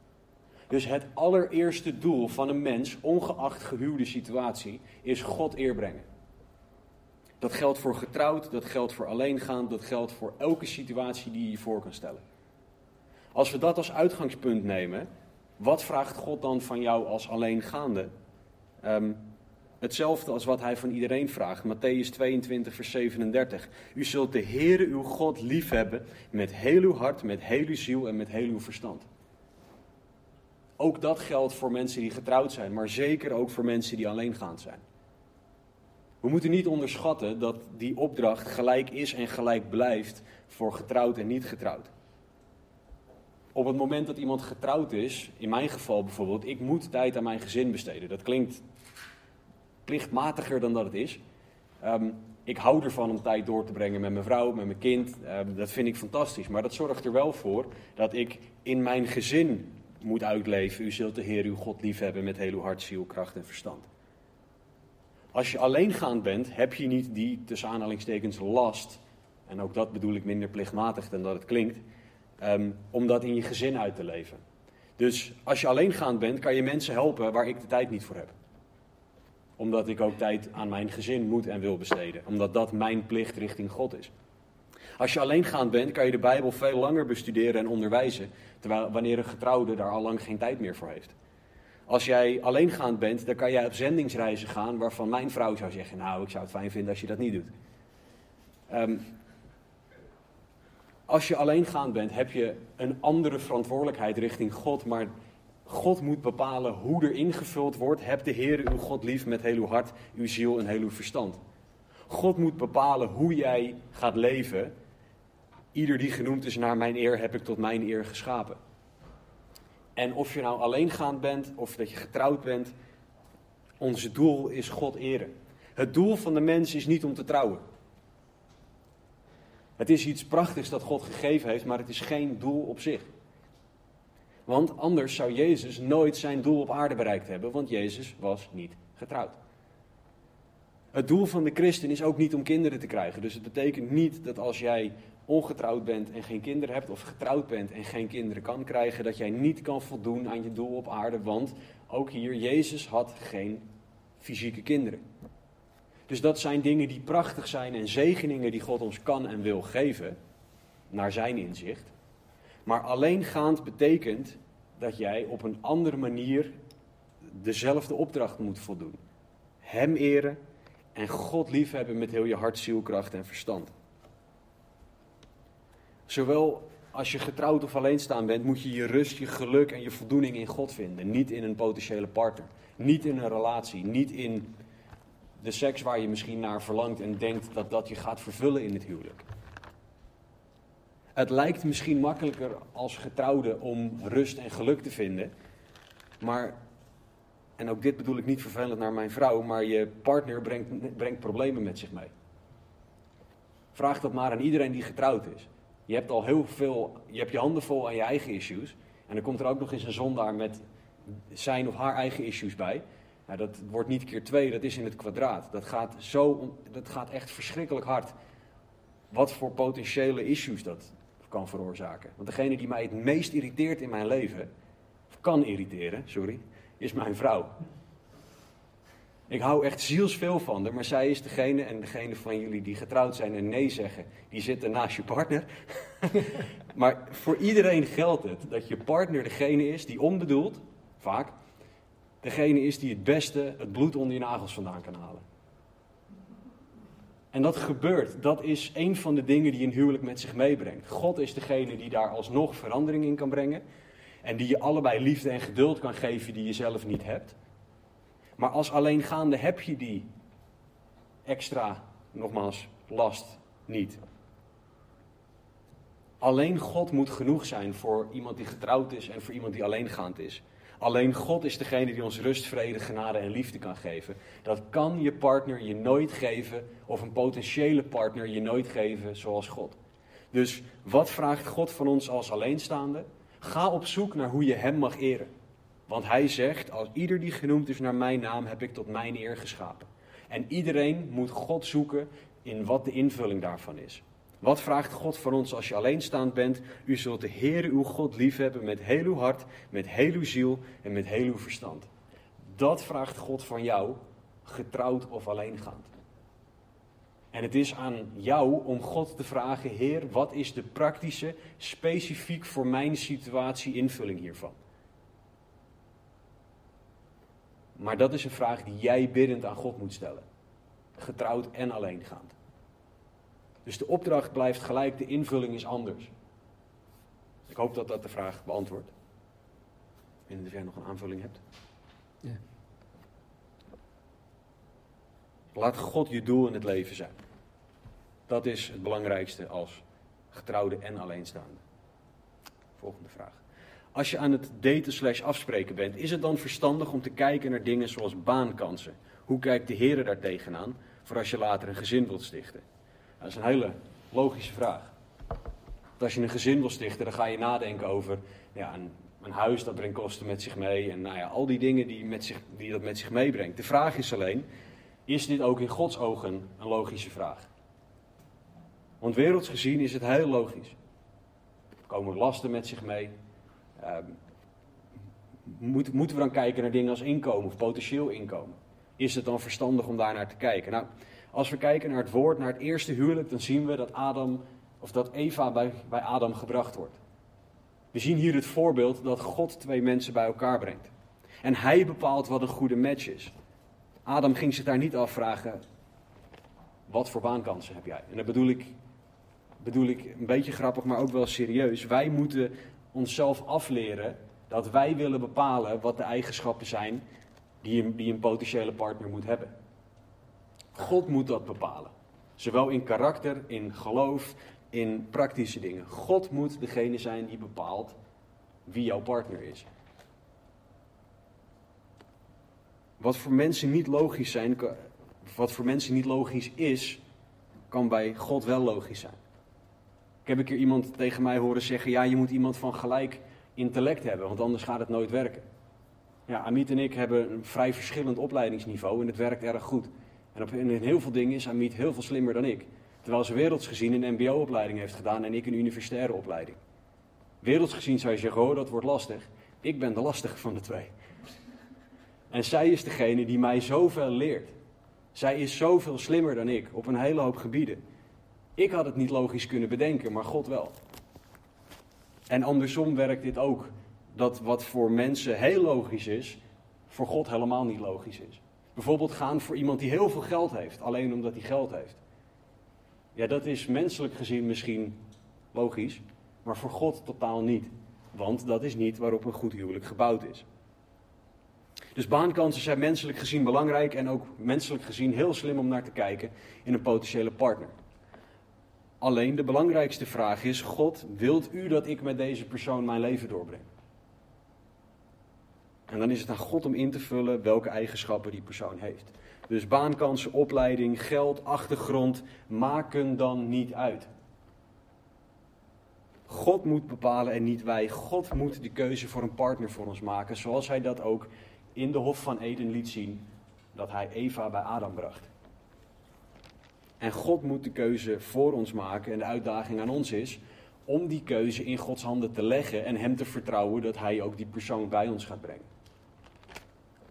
Dus het allereerste doel van een mens, ongeacht gehuwde situatie, is God eer brengen. Dat geldt voor getrouwd, dat geldt voor alleengaand, dat geldt voor elke situatie die je je voor kan stellen. Als we dat als uitgangspunt nemen, wat vraagt God dan van jou als alleengaande? Um, hetzelfde als wat hij van iedereen vraagt. Matthäus 22, vers 37. U zult de Heere uw God liefhebben met heel uw hart, met heel uw ziel en met heel uw verstand. Ook dat geldt voor mensen die getrouwd zijn, maar zeker ook voor mensen die alleengaand zijn. We moeten niet onderschatten dat die opdracht gelijk is en gelijk blijft voor getrouwd en niet getrouwd. Op het moment dat iemand getrouwd is, in mijn geval bijvoorbeeld, ik moet tijd aan mijn gezin besteden. Dat klinkt plichtmatiger dan dat het is. Um, ik hou ervan om tijd door te brengen met mijn vrouw, met mijn kind. Um, dat vind ik fantastisch. Maar dat zorgt er wel voor dat ik in mijn gezin moet uitleven. U zult de Heer uw God liefhebben met heel uw hart, ziel, kracht en verstand. Als je alleengaand bent, heb je niet die, tussen aanhalingstekens, last. En ook dat bedoel ik minder plichtmatig dan dat het klinkt. Um, om dat in je gezin uit te leven. Dus als je alleengaand bent, kan je mensen helpen waar ik de tijd niet voor heb. Omdat ik ook tijd aan mijn gezin moet en wil besteden. Omdat dat mijn plicht richting God is. Als je alleengaand bent, kan je de Bijbel veel langer bestuderen en onderwijzen. Terwijl wanneer een getrouwde daar al lang geen tijd meer voor heeft. Als jij alleengaand bent, dan kan jij op zendingsreizen gaan waarvan mijn vrouw zou zeggen: Nou, ik zou het fijn vinden als je dat niet doet. Um, als je alleengaand bent, heb je een andere verantwoordelijkheid richting God. Maar God moet bepalen hoe er ingevuld wordt. Heb de Heer uw God lief met heel uw hart, uw ziel en heel uw verstand. God moet bepalen hoe jij gaat leven. Ieder die genoemd is naar mijn eer, heb ik tot mijn eer geschapen. En of je nou alleengaand bent of dat je getrouwd bent, ons doel is God eren. Het doel van de mens is niet om te trouwen. Het is iets prachtigs dat God gegeven heeft, maar het is geen doel op zich. Want anders zou Jezus nooit zijn doel op aarde bereikt hebben, want Jezus was niet getrouwd. Het doel van de christen is ook niet om kinderen te krijgen. Dus het betekent niet dat als jij ongetrouwd bent en geen kinderen hebt, of getrouwd bent en geen kinderen kan krijgen, dat jij niet kan voldoen aan je doel op aarde. Want ook hier, Jezus had geen fysieke kinderen. Dus dat zijn dingen die prachtig zijn en zegeningen die God ons kan en wil geven, naar zijn inzicht. Maar alleengaand betekent dat jij op een andere manier dezelfde opdracht moet voldoen. Hem eren en God liefhebben met heel je hart, ziel, kracht en verstand. Zowel als je getrouwd of alleenstaan bent, moet je je rust, je geluk en je voldoening in God vinden. Niet in een potentiële partner. Niet in een relatie. Niet in de seks waar je misschien naar verlangt en denkt dat dat je gaat vervullen in het huwelijk. Het lijkt misschien makkelijker als getrouwde om rust en geluk te vinden. Maar, en ook dit bedoel ik niet vervelend naar mijn vrouw, maar je partner brengt, brengt problemen met zich mee. Vraag dat maar aan iedereen die getrouwd is. Je hebt al heel veel, je hebt je handen vol aan je eigen issues. En dan komt er ook nog eens een zondaar met zijn of haar eigen issues bij. Nou, dat wordt niet keer twee, dat is in het kwadraat. Dat gaat, zo, dat gaat echt verschrikkelijk hard. wat voor potentiële issues dat kan veroorzaken. Want degene die mij het meest irriteert in mijn leven, of kan irriteren, sorry, is mijn vrouw. Ik hou echt zielsveel van haar, maar zij is degene, en degene van jullie die getrouwd zijn en nee zeggen, die zitten naast je partner. maar voor iedereen geldt het dat je partner degene is die onbedoeld, vaak, degene is die het beste het bloed onder je nagels vandaan kan halen. En dat gebeurt. Dat is een van de dingen die een huwelijk met zich meebrengt. God is degene die daar alsnog verandering in kan brengen. En die je allebei liefde en geduld kan geven die je zelf niet hebt. Maar als alleengaande heb je die extra, nogmaals, last niet. Alleen God moet genoeg zijn voor iemand die getrouwd is en voor iemand die alleengaand is. Alleen God is degene die ons rust, vrede, genade en liefde kan geven. Dat kan je partner je nooit geven, of een potentiële partner je nooit geven zoals God. Dus wat vraagt God van ons als alleenstaande? Ga op zoek naar hoe je Hem mag eren. Want Hij zegt, als ieder die genoemd is naar mijn naam, heb ik tot mijn eer geschapen. En iedereen moet God zoeken in wat de invulling daarvan is. Wat vraagt God van ons als je alleenstaand bent? U zult de Heere uw God liefhebben met heel uw hart, met heel uw ziel en met heel uw verstand. Dat vraagt God van jou, getrouwd of alleengaand. En het is aan jou om God te vragen, Heer, wat is de praktische, specifiek voor mijn situatie invulling hiervan? Maar dat is een vraag die jij biddend aan God moet stellen. Getrouwd en alleengaand. Dus de opdracht blijft gelijk, de invulling is anders. Ik hoop dat dat de vraag beantwoordt. En of jij nog een aanvulling hebt. Ja. Laat God je doel in het leven zijn. Dat is het belangrijkste als getrouwde en alleenstaande. Volgende vraag. Als je aan het daten slash afspreken bent, is het dan verstandig om te kijken naar dingen zoals baankansen? Hoe kijkt de Heer daar tegenaan voor als je later een gezin wilt stichten? Dat is een hele logische vraag. Als je een gezin wil stichten, dan ga je nadenken over ja, een, een, huis dat brengt kosten met zich mee. En nou ja, al die dingen die, met zich, die dat met zich meebrengt. De vraag is alleen, is dit ook in Gods ogen een logische vraag? Want werelds gezien is het heel logisch. Komen lasten met zich mee. Um, moet, moeten we dan kijken naar dingen als inkomen of potentieel inkomen? Is het dan verstandig om daar naar te kijken? Nou, als we kijken naar het woord, naar het eerste huwelijk, dan zien we dat Adam of dat Eva bij, bij Adam gebracht wordt. We zien hier het voorbeeld dat God twee mensen bij elkaar brengt. En hij bepaalt wat een goede match is. Adam ging zich daar niet afvragen, wat voor baankansen heb jij? En dat bedoel ik, bedoel ik een beetje grappig, maar ook wel serieus. Wij moeten onszelf afleren dat wij willen bepalen wat de eigenschappen zijn die die een potentiële partner moet hebben. God moet dat bepalen. Zowel in karakter, in geloof, in praktische dingen. God moet degene zijn die bepaalt wie jouw partner is. Wat voor mensen niet logisch zijn, wat voor mensen niet logisch is, kan bij God wel logisch zijn. Ik heb een keer iemand tegen mij horen zeggen: ja, je moet iemand van gelijk intellect hebben, want anders gaat het nooit werken. Ja, Amit en ik hebben een vrij verschillend opleidingsniveau en het werkt erg goed. En op, in heel veel dingen is Amit heel veel slimmer dan ik. Terwijl ze werelds gezien een mbo-opleiding heeft gedaan en ik een universitaire opleiding. Werelds gezien zou je zeggen, oh dat wordt lastig. Ik ben de lastige van de twee. En zij is degene die mij zoveel leert. Zij is zoveel slimmer dan ik op een hele hoop gebieden. Ik had het niet logisch kunnen bedenken, maar God wel. En andersom werkt dit ook. Dat wat voor mensen heel logisch is, voor God helemaal niet logisch is. Bijvoorbeeld gaan voor iemand die heel veel geld heeft, alleen omdat hij geld heeft. Ja, dat is menselijk gezien misschien logisch, maar voor God totaal niet. Want dat is niet waarop een goed huwelijk gebouwd is. Dus baankansen zijn menselijk gezien belangrijk en ook menselijk gezien heel slim om naar te kijken in een potentiële partner. Alleen de belangrijkste vraag is: God, wilt u dat ik met deze persoon mijn leven doorbreng? En dan is het aan God om in te vullen welke eigenschappen die persoon heeft. Dus baankansen, opleiding, geld, achtergrond maken dan niet uit. God moet bepalen en niet wij. God moet de keuze voor een partner voor ons maken, zoals hij dat ook in de Hof van Eden liet zien, dat hij Eva bij Adam bracht. En God moet de keuze voor ons maken en de uitdaging aan ons is om die keuze in Gods handen te leggen en Hem te vertrouwen dat Hij ook die persoon bij ons gaat brengen.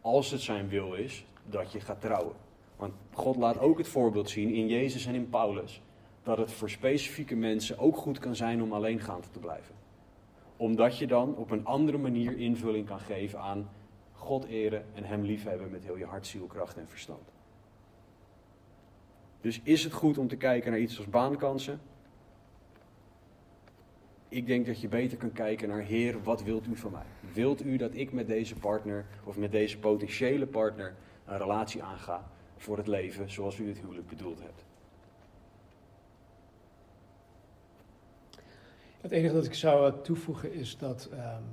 Als het Zijn wil is dat je gaat trouwen. Want God laat ook het voorbeeld zien in Jezus en in Paulus dat het voor specifieke mensen ook goed kan zijn om alleengaand te blijven. Omdat je dan op een andere manier invulling kan geven aan God eren en Hem liefhebben met heel je hart, ziel, kracht en verstand. Dus is het goed om te kijken naar iets als baankansen? Ik denk dat je beter kan kijken naar Heer, wat wilt u van mij? Wilt u dat ik met deze partner of met deze potentiële partner een relatie aanga voor het leven zoals u het huwelijk bedoeld hebt? Het enige dat ik zou eh, toevoegen is dat um,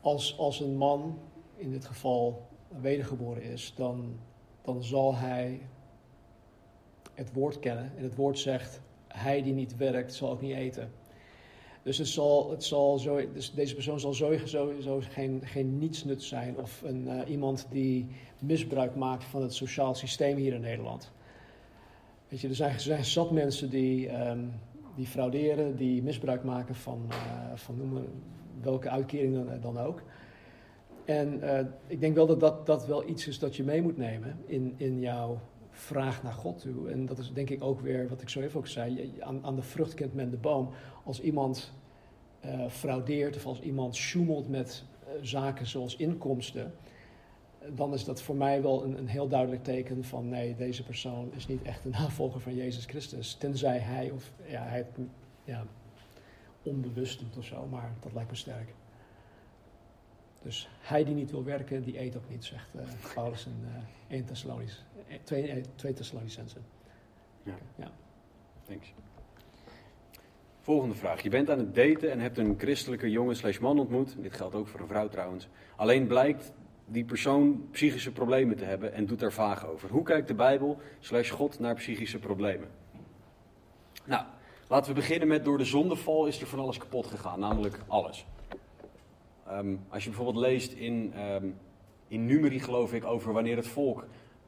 als, als een man in dit geval wedergeboren is, dan, dan zal hij het woord kennen. En het woord zegt, hij die niet werkt, zal ook niet eten. Dus, het zal, het zal zo, dus deze persoon zal sowieso, geen, geen nietsnut zijn of een, uh, iemand die misbruik maakt van het sociaal systeem hier in Nederland. Weet je, er zijn, er zijn zat mensen die, um, die frauderen, die misbruik maken van, uh, van welke uitkering dan, dan ook. En uh, ik denk wel dat, dat dat wel iets is dat je mee moet nemen in, in jouw vraag naar God toe. En dat is denk ik ook weer wat ik zo even ook zei. Aan, aan de vrucht kent men de boom. Als iemand uh, fraudeert of als iemand sjoemelt met uh, zaken zoals inkomsten, dan is dat voor mij wel een, een, heel duidelijk teken van nee, deze persoon is niet echt een navolger van Jezus Christus. Tenzij hij of ja, hij het ja, onbewust doet of zo, maar dat lijkt me sterk. Dus hij die niet wil werken, die eet ook niet, zegt uh, Paulus in uh, 1 Thessalonisch, 2, 2 Thessalonicensen. Ja. ja. Thanks. Volgende vraag. Je bent aan het daten en hebt een christelijke jongen slash man ontmoet. Dit geldt ook voor een vrouw trouwens. Alleen blijkt die persoon psychische problemen te hebben en doet daar vaag over. Hoe kijkt de Bijbel slash God naar psychische problemen? Nou, laten we beginnen met door de zondeval is er van alles kapot gegaan, namelijk alles. Um, als je bijvoorbeeld leest in, um, in Numeri, geloof ik, over wanneer het volk,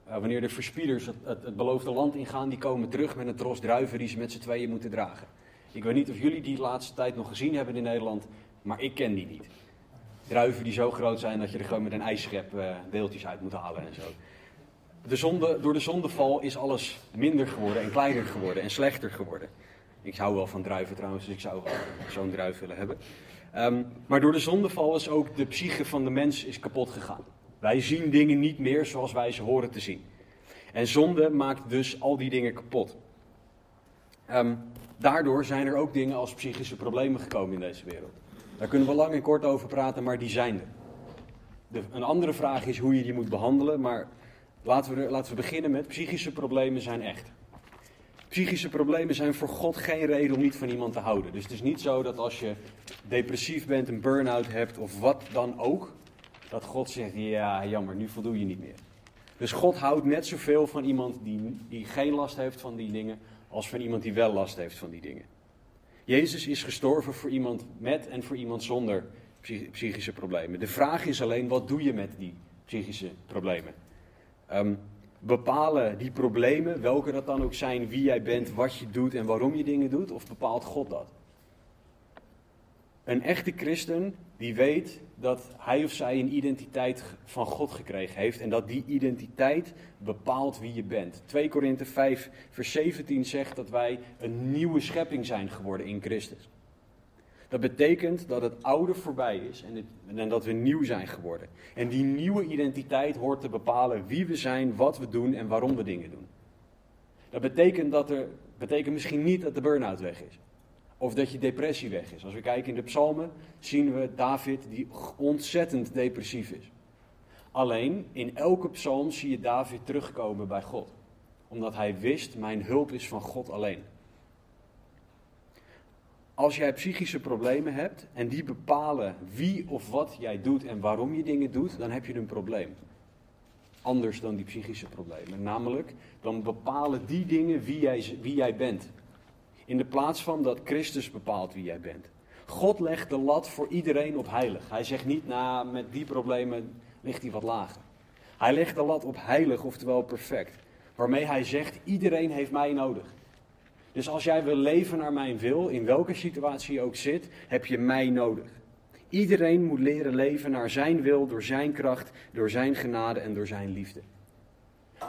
uh, wanneer de verspieders het, het, beloofde land ingaan, die komen terug met een tros druiven die ze met z'n tweeën moeten dragen. Ik weet niet of jullie die laatste tijd nog gezien hebben in Nederland, maar ik ken die niet. Druiven die zo groot zijn dat je er gewoon met een ijsschep uh, deeltjes uit moet halen en zo. De zonde, door de zondeval is alles minder geworden en kleiner geworden en slechter geworden. Ik hou wel van druiven trouwens, dus ik zou zo'n druif willen hebben. Um, maar door de zondeval is ook de psyche van de mens is kapot gegaan. Wij zien dingen niet meer zoals wij ze horen te zien. En zonde maakt dus al die dingen kapot. Um, daardoor zijn er ook dingen als psychische problemen gekomen in deze wereld. Daar kunnen we lang en kort over praten, maar die zijn er. De, een andere vraag is hoe je die moet behandelen, maar laten we, laten we beginnen met psychische problemen zijn echt. Psychische problemen zijn voor God geen reden om niet van iemand te houden. Dus het is niet zo dat als je depressief bent, een burn-out hebt of wat dan ook, dat God zegt, ja jammer, nu voldoe je niet meer. Dus God houdt net zoveel van iemand die, die geen last heeft van die dingen, als van iemand die wel last heeft van die dingen. Jezus is gestorven voor iemand met en voor iemand zonder psychische problemen. De vraag is alleen, wat doe je met die psychische problemen? Um, bepalen die problemen, welke dat dan ook zijn, wie jij bent, wat je doet en waarom je dingen doet, of bepaalt God dat? Een echte christen die weet dat hij of zij een identiteit van God gekregen heeft en dat die identiteit bepaalt wie je bent. 2 Korinthe 5 vers 17 zegt dat wij een nieuwe schepping zijn geworden in Christus. Dat betekent dat het oude voorbij is en, dat we nieuw zijn geworden. En die nieuwe identiteit hoort te bepalen wie we zijn, wat we doen en waarom we dingen doen. Dat betekent, dat er, betekent misschien niet dat de burn-out weg is. Of dat je depressie weg is. Als we kijken in de psalmen, zien we David die ontzettend depressief is. Alleen, in elke psalm zie je David terugkomen bij God. Omdat hij wist, mijn hulp is van God alleen. Als jij psychische problemen hebt en die bepalen wie of wat jij doet en waarom je dingen doet, dan heb je een probleem. Anders dan die psychische problemen. Namelijk, dan bepalen die dingen wie jij, wie jij bent. In de plaats van dat Christus bepaalt wie jij bent. God legt de lat voor iedereen op heilig. Hij zegt niet, nou, met die problemen ligt hij wat lager. Hij legt de lat op heilig, oftewel perfect. Waarmee hij zegt, iedereen heeft mij nodig. Dus als jij wil leven naar mijn wil, in welke situatie je ook zit, heb je mij nodig. Iedereen moet leren leven naar zijn wil, door zijn kracht, door zijn genade en door zijn liefde.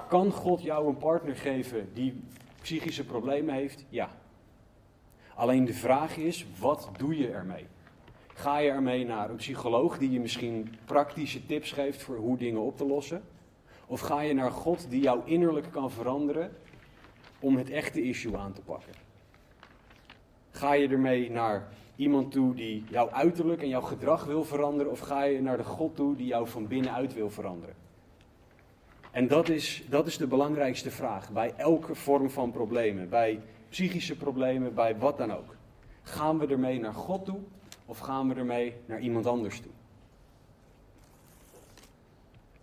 Kan God jou een partner geven die psychische problemen heeft? Ja. Alleen de vraag is, wat doe je ermee? Ga je ermee naar een psycholoog die je misschien praktische tips geeft voor hoe dingen op te lossen? Of ga je naar God die jou innerlijk kan veranderen om het echte issue aan te pakken? Ga je ermee naar iemand toe die jouw uiterlijk en jouw gedrag wil veranderen? Of ga je naar de God toe die jou van binnenuit wil veranderen? En dat is, dat is de belangrijkste vraag bij elke vorm van problemen. Bij psychische problemen, bij wat dan ook. Gaan we ermee naar God toe of gaan we ermee naar iemand anders toe?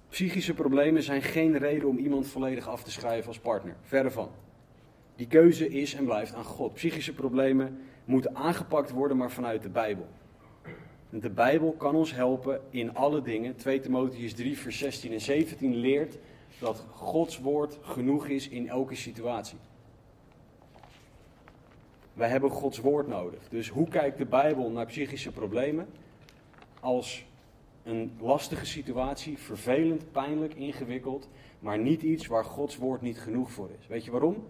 Psychische problemen zijn geen reden om iemand volledig af te schrijven als partner. Verre van. Die keuze is en blijft aan God. Psychische problemen moeten aangepakt worden, maar vanuit de Bijbel. De Bijbel kan ons helpen in alle dingen. 2 Timotheus 3, vers 16 en 17 leert dat Gods woord genoeg is in elke situatie. Wij hebben Gods woord nodig. Dus hoe kijkt de Bijbel naar psychische problemen? Als een lastige situatie, vervelend, pijnlijk, ingewikkeld, maar niet iets waar Gods woord niet genoeg voor is. Weet je waarom?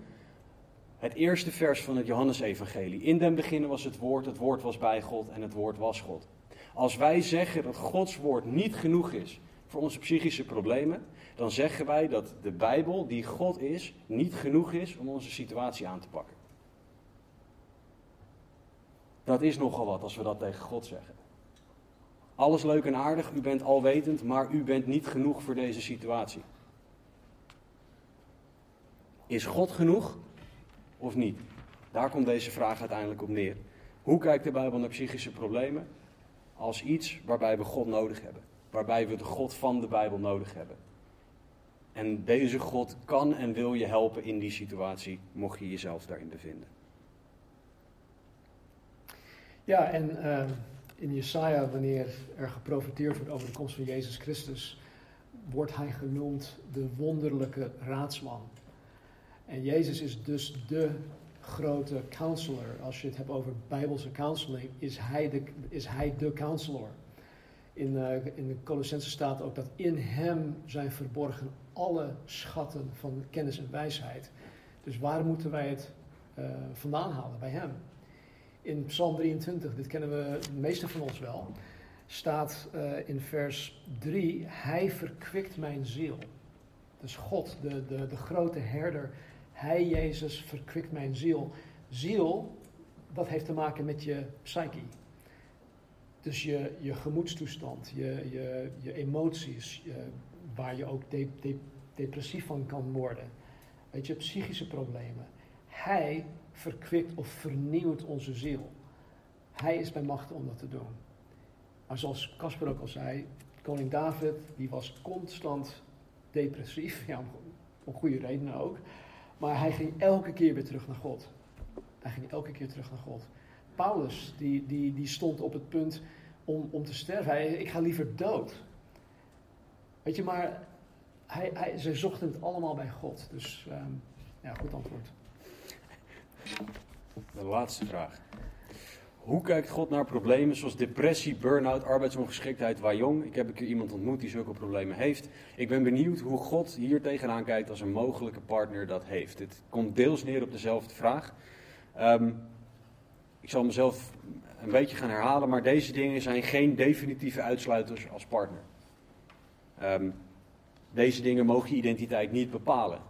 Het eerste vers van het Johannesevangelie. In den beginnen was het woord, het woord was bij God en het woord was God. Als wij zeggen dat Gods woord niet genoeg is voor onze psychische problemen, dan zeggen wij dat de Bijbel, die God is, niet genoeg is om onze situatie aan te pakken. Dat is nogal wat als we dat tegen God zeggen. Alles leuk en aardig, u bent alwetend, maar u bent niet genoeg voor deze situatie. Is God genoeg of niet? Daar komt deze vraag uiteindelijk op neer. Hoe kijkt de Bijbel naar psychische problemen? Als iets waarbij we God nodig hebben. Waarbij we de God van de Bijbel nodig hebben. En deze God kan en wil je helpen in die situatie, mocht je jezelf daarin bevinden. Ja, en uh, in Jesaja, wanneer er geprofiteerd wordt over de komst van Jezus Christus, wordt hij genoemd de wonderlijke raadsman. En Jezus is dus de grote counselor. Als je het hebt over bijbelse counseling, is hij de, is hij de counselor. In, uh, in de Colossense staat ook dat in hem zijn verborgen alle schatten van kennis en wijsheid. Dus waar moeten wij het uh, vandaan halen? Bij hem. In Psalm 23, dit kennen we de meeste van ons wel, staat uh, in vers 3: Hij verkwikt mijn ziel. Dus God, de, de, de grote herder, Hij, Jezus, verkwikt mijn ziel. Ziel, dat heeft te maken met je psyche. Dus je, je gemoedstoestand, je, je, je emoties, waar je ook de, de, depressief van kan worden. Weet je, psychische problemen. Hij verkwikt of vernieuwt onze ziel. Hij is bij macht om dat te doen. Maar zoals Casper ook al zei, koning David, die was constant depressief, ja, om goede redenen ook. Maar hij ging elke keer weer terug naar God. Hij ging elke keer terug naar God. Paulus, die, die, die stond op het punt om, om te sterven. Hij, ik ga liever dood. Weet je, maar hij, hij, ze zochten het allemaal bij God. Dus um, ja, goed antwoord. De laatste vraag. Hoe kijkt God naar problemen zoals depressie, burn-out, arbeidsongeschiktheid, jong? Ik heb een keer iemand ontmoet die zulke problemen heeft. Ik ben benieuwd hoe God hier tegenaan kijkt als een mogelijke partner dat heeft. Het komt deels neer op dezelfde vraag. Um, ik zal mezelf een beetje gaan herhalen, maar deze dingen zijn geen definitieve uitsluiters als partner. Um, deze dingen mogen je identiteit niet bepalen.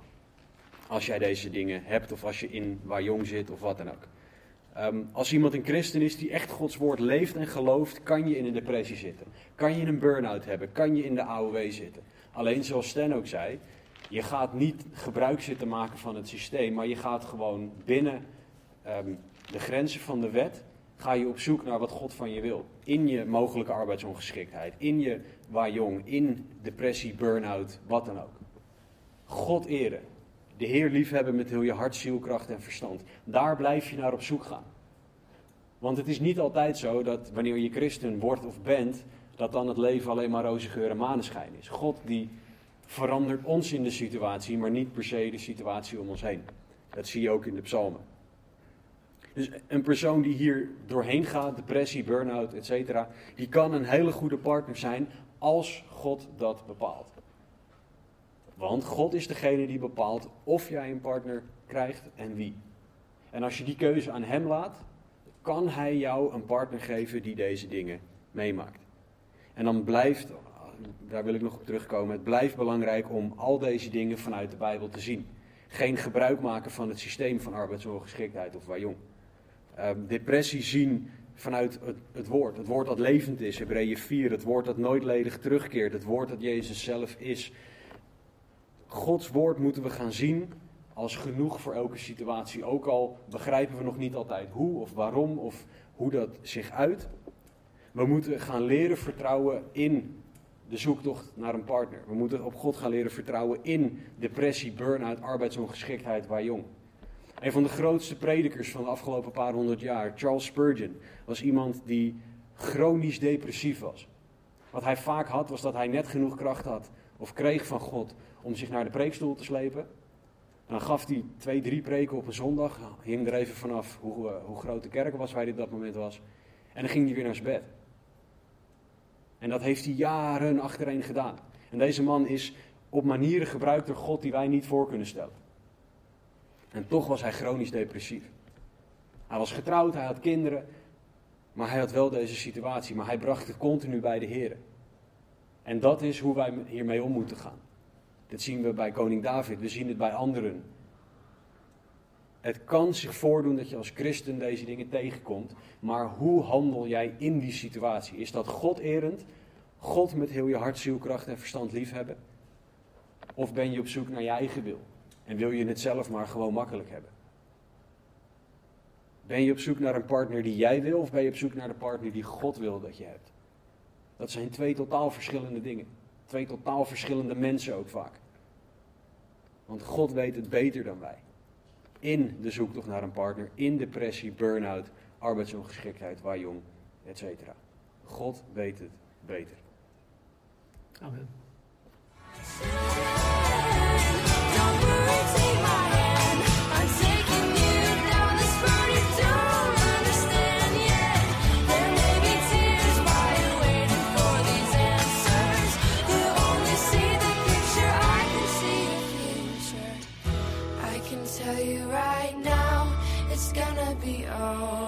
Als jij deze dingen hebt of als je in jong zit of wat dan ook. Um, als iemand een christen is die echt Gods woord leeft en gelooft, kan je in een depressie zitten. Kan je een burn-out hebben, kan je in de AOW zitten. Alleen zoals Stan ook zei, je gaat niet gebruik zitten maken van het systeem, maar je gaat gewoon binnen um, de grenzen van de wet, ga je op zoek naar wat God van je wil. In je mogelijke arbeidsongeschiktheid, in je waar jong, in depressie, burn-out, wat dan ook. God eren. De Heer liefhebben met heel je hart, ziel, kracht en verstand. Daar blijf je naar op zoek gaan. Want het is niet altijd zo dat wanneer je christen wordt of bent, dat dan het leven alleen maar roze geur en maneschijn is. God die verandert ons in de situatie, maar niet per se de situatie om ons heen. Dat zie je ook in de psalmen. Dus een persoon die hier doorheen gaat, depressie, burn-out, etc., die kan een hele goede partner zijn als God dat bepaalt. Want God is degene die bepaalt of jij een partner krijgt en wie. En als je die keuze aan Hem laat, kan Hij jou een partner geven die deze dingen meemaakt. En dan blijft, daar wil ik nog op terugkomen, het blijft belangrijk om al deze dingen vanuit de Bijbel te zien. Geen gebruik maken van het systeem van arbeidsongeschiktheid of jong. Uh, depressie zien vanuit het, het, woord. Het woord dat levend is, Hebreeën 4. Het woord dat nooit ledig terugkeert. Het woord dat Jezus zelf is. Gods woord moeten we gaan zien als genoeg voor elke situatie. Ook al begrijpen we nog niet altijd hoe of waarom of hoe dat zich uit. We moeten gaan leren vertrouwen in de zoektocht naar een partner. We moeten op God gaan leren vertrouwen in depressie, burn-out, arbeidsongeschiktheid waar jong. Een van de grootste predikers van de afgelopen paar honderd jaar, Charles Spurgeon, was iemand die chronisch depressief was. Wat hij vaak had, was dat hij net genoeg kracht had of kreeg van God om zich naar de preekstoel te slepen. En dan gaf hij twee, drie preken op een zondag, hing er even vanaf hoe, uh, hoe groot de kerk was waar hij op dat moment was. En dan ging hij weer naar zijn bed. En dat heeft hij jaren achtereen gedaan. En deze man is op manieren gebruikt door God die wij niet voor kunnen stellen. En toch was hij chronisch depressief. Hij was getrouwd, hij had kinderen, maar hij had wel deze situatie. Maar hij bracht het continu bij de Heer. En dat is hoe wij hiermee om moeten gaan. Dit zien we bij koning David, we zien het bij anderen. Het kan zich voordoen dat je als christen deze dingen tegenkomt, maar hoe handel jij in die situatie? Is dat God erend, God met heel je hart, ziel, kracht en verstand liefhebben? Of ben je op zoek naar je eigen wil? En wil je het zelf maar gewoon makkelijk hebben? Ben je op zoek naar een partner die jij wil, of ben je op zoek naar de partner die God wil dat je hebt? Dat zijn twee totaal verschillende dingen. Twee totaal verschillende mensen ook vaak. Want God weet het beter dan wij. In de zoektocht naar een partner, in depressie, burn-out, arbeidsongeschiktheid, waar jong, etc. God weet het beter. Amen. Oh.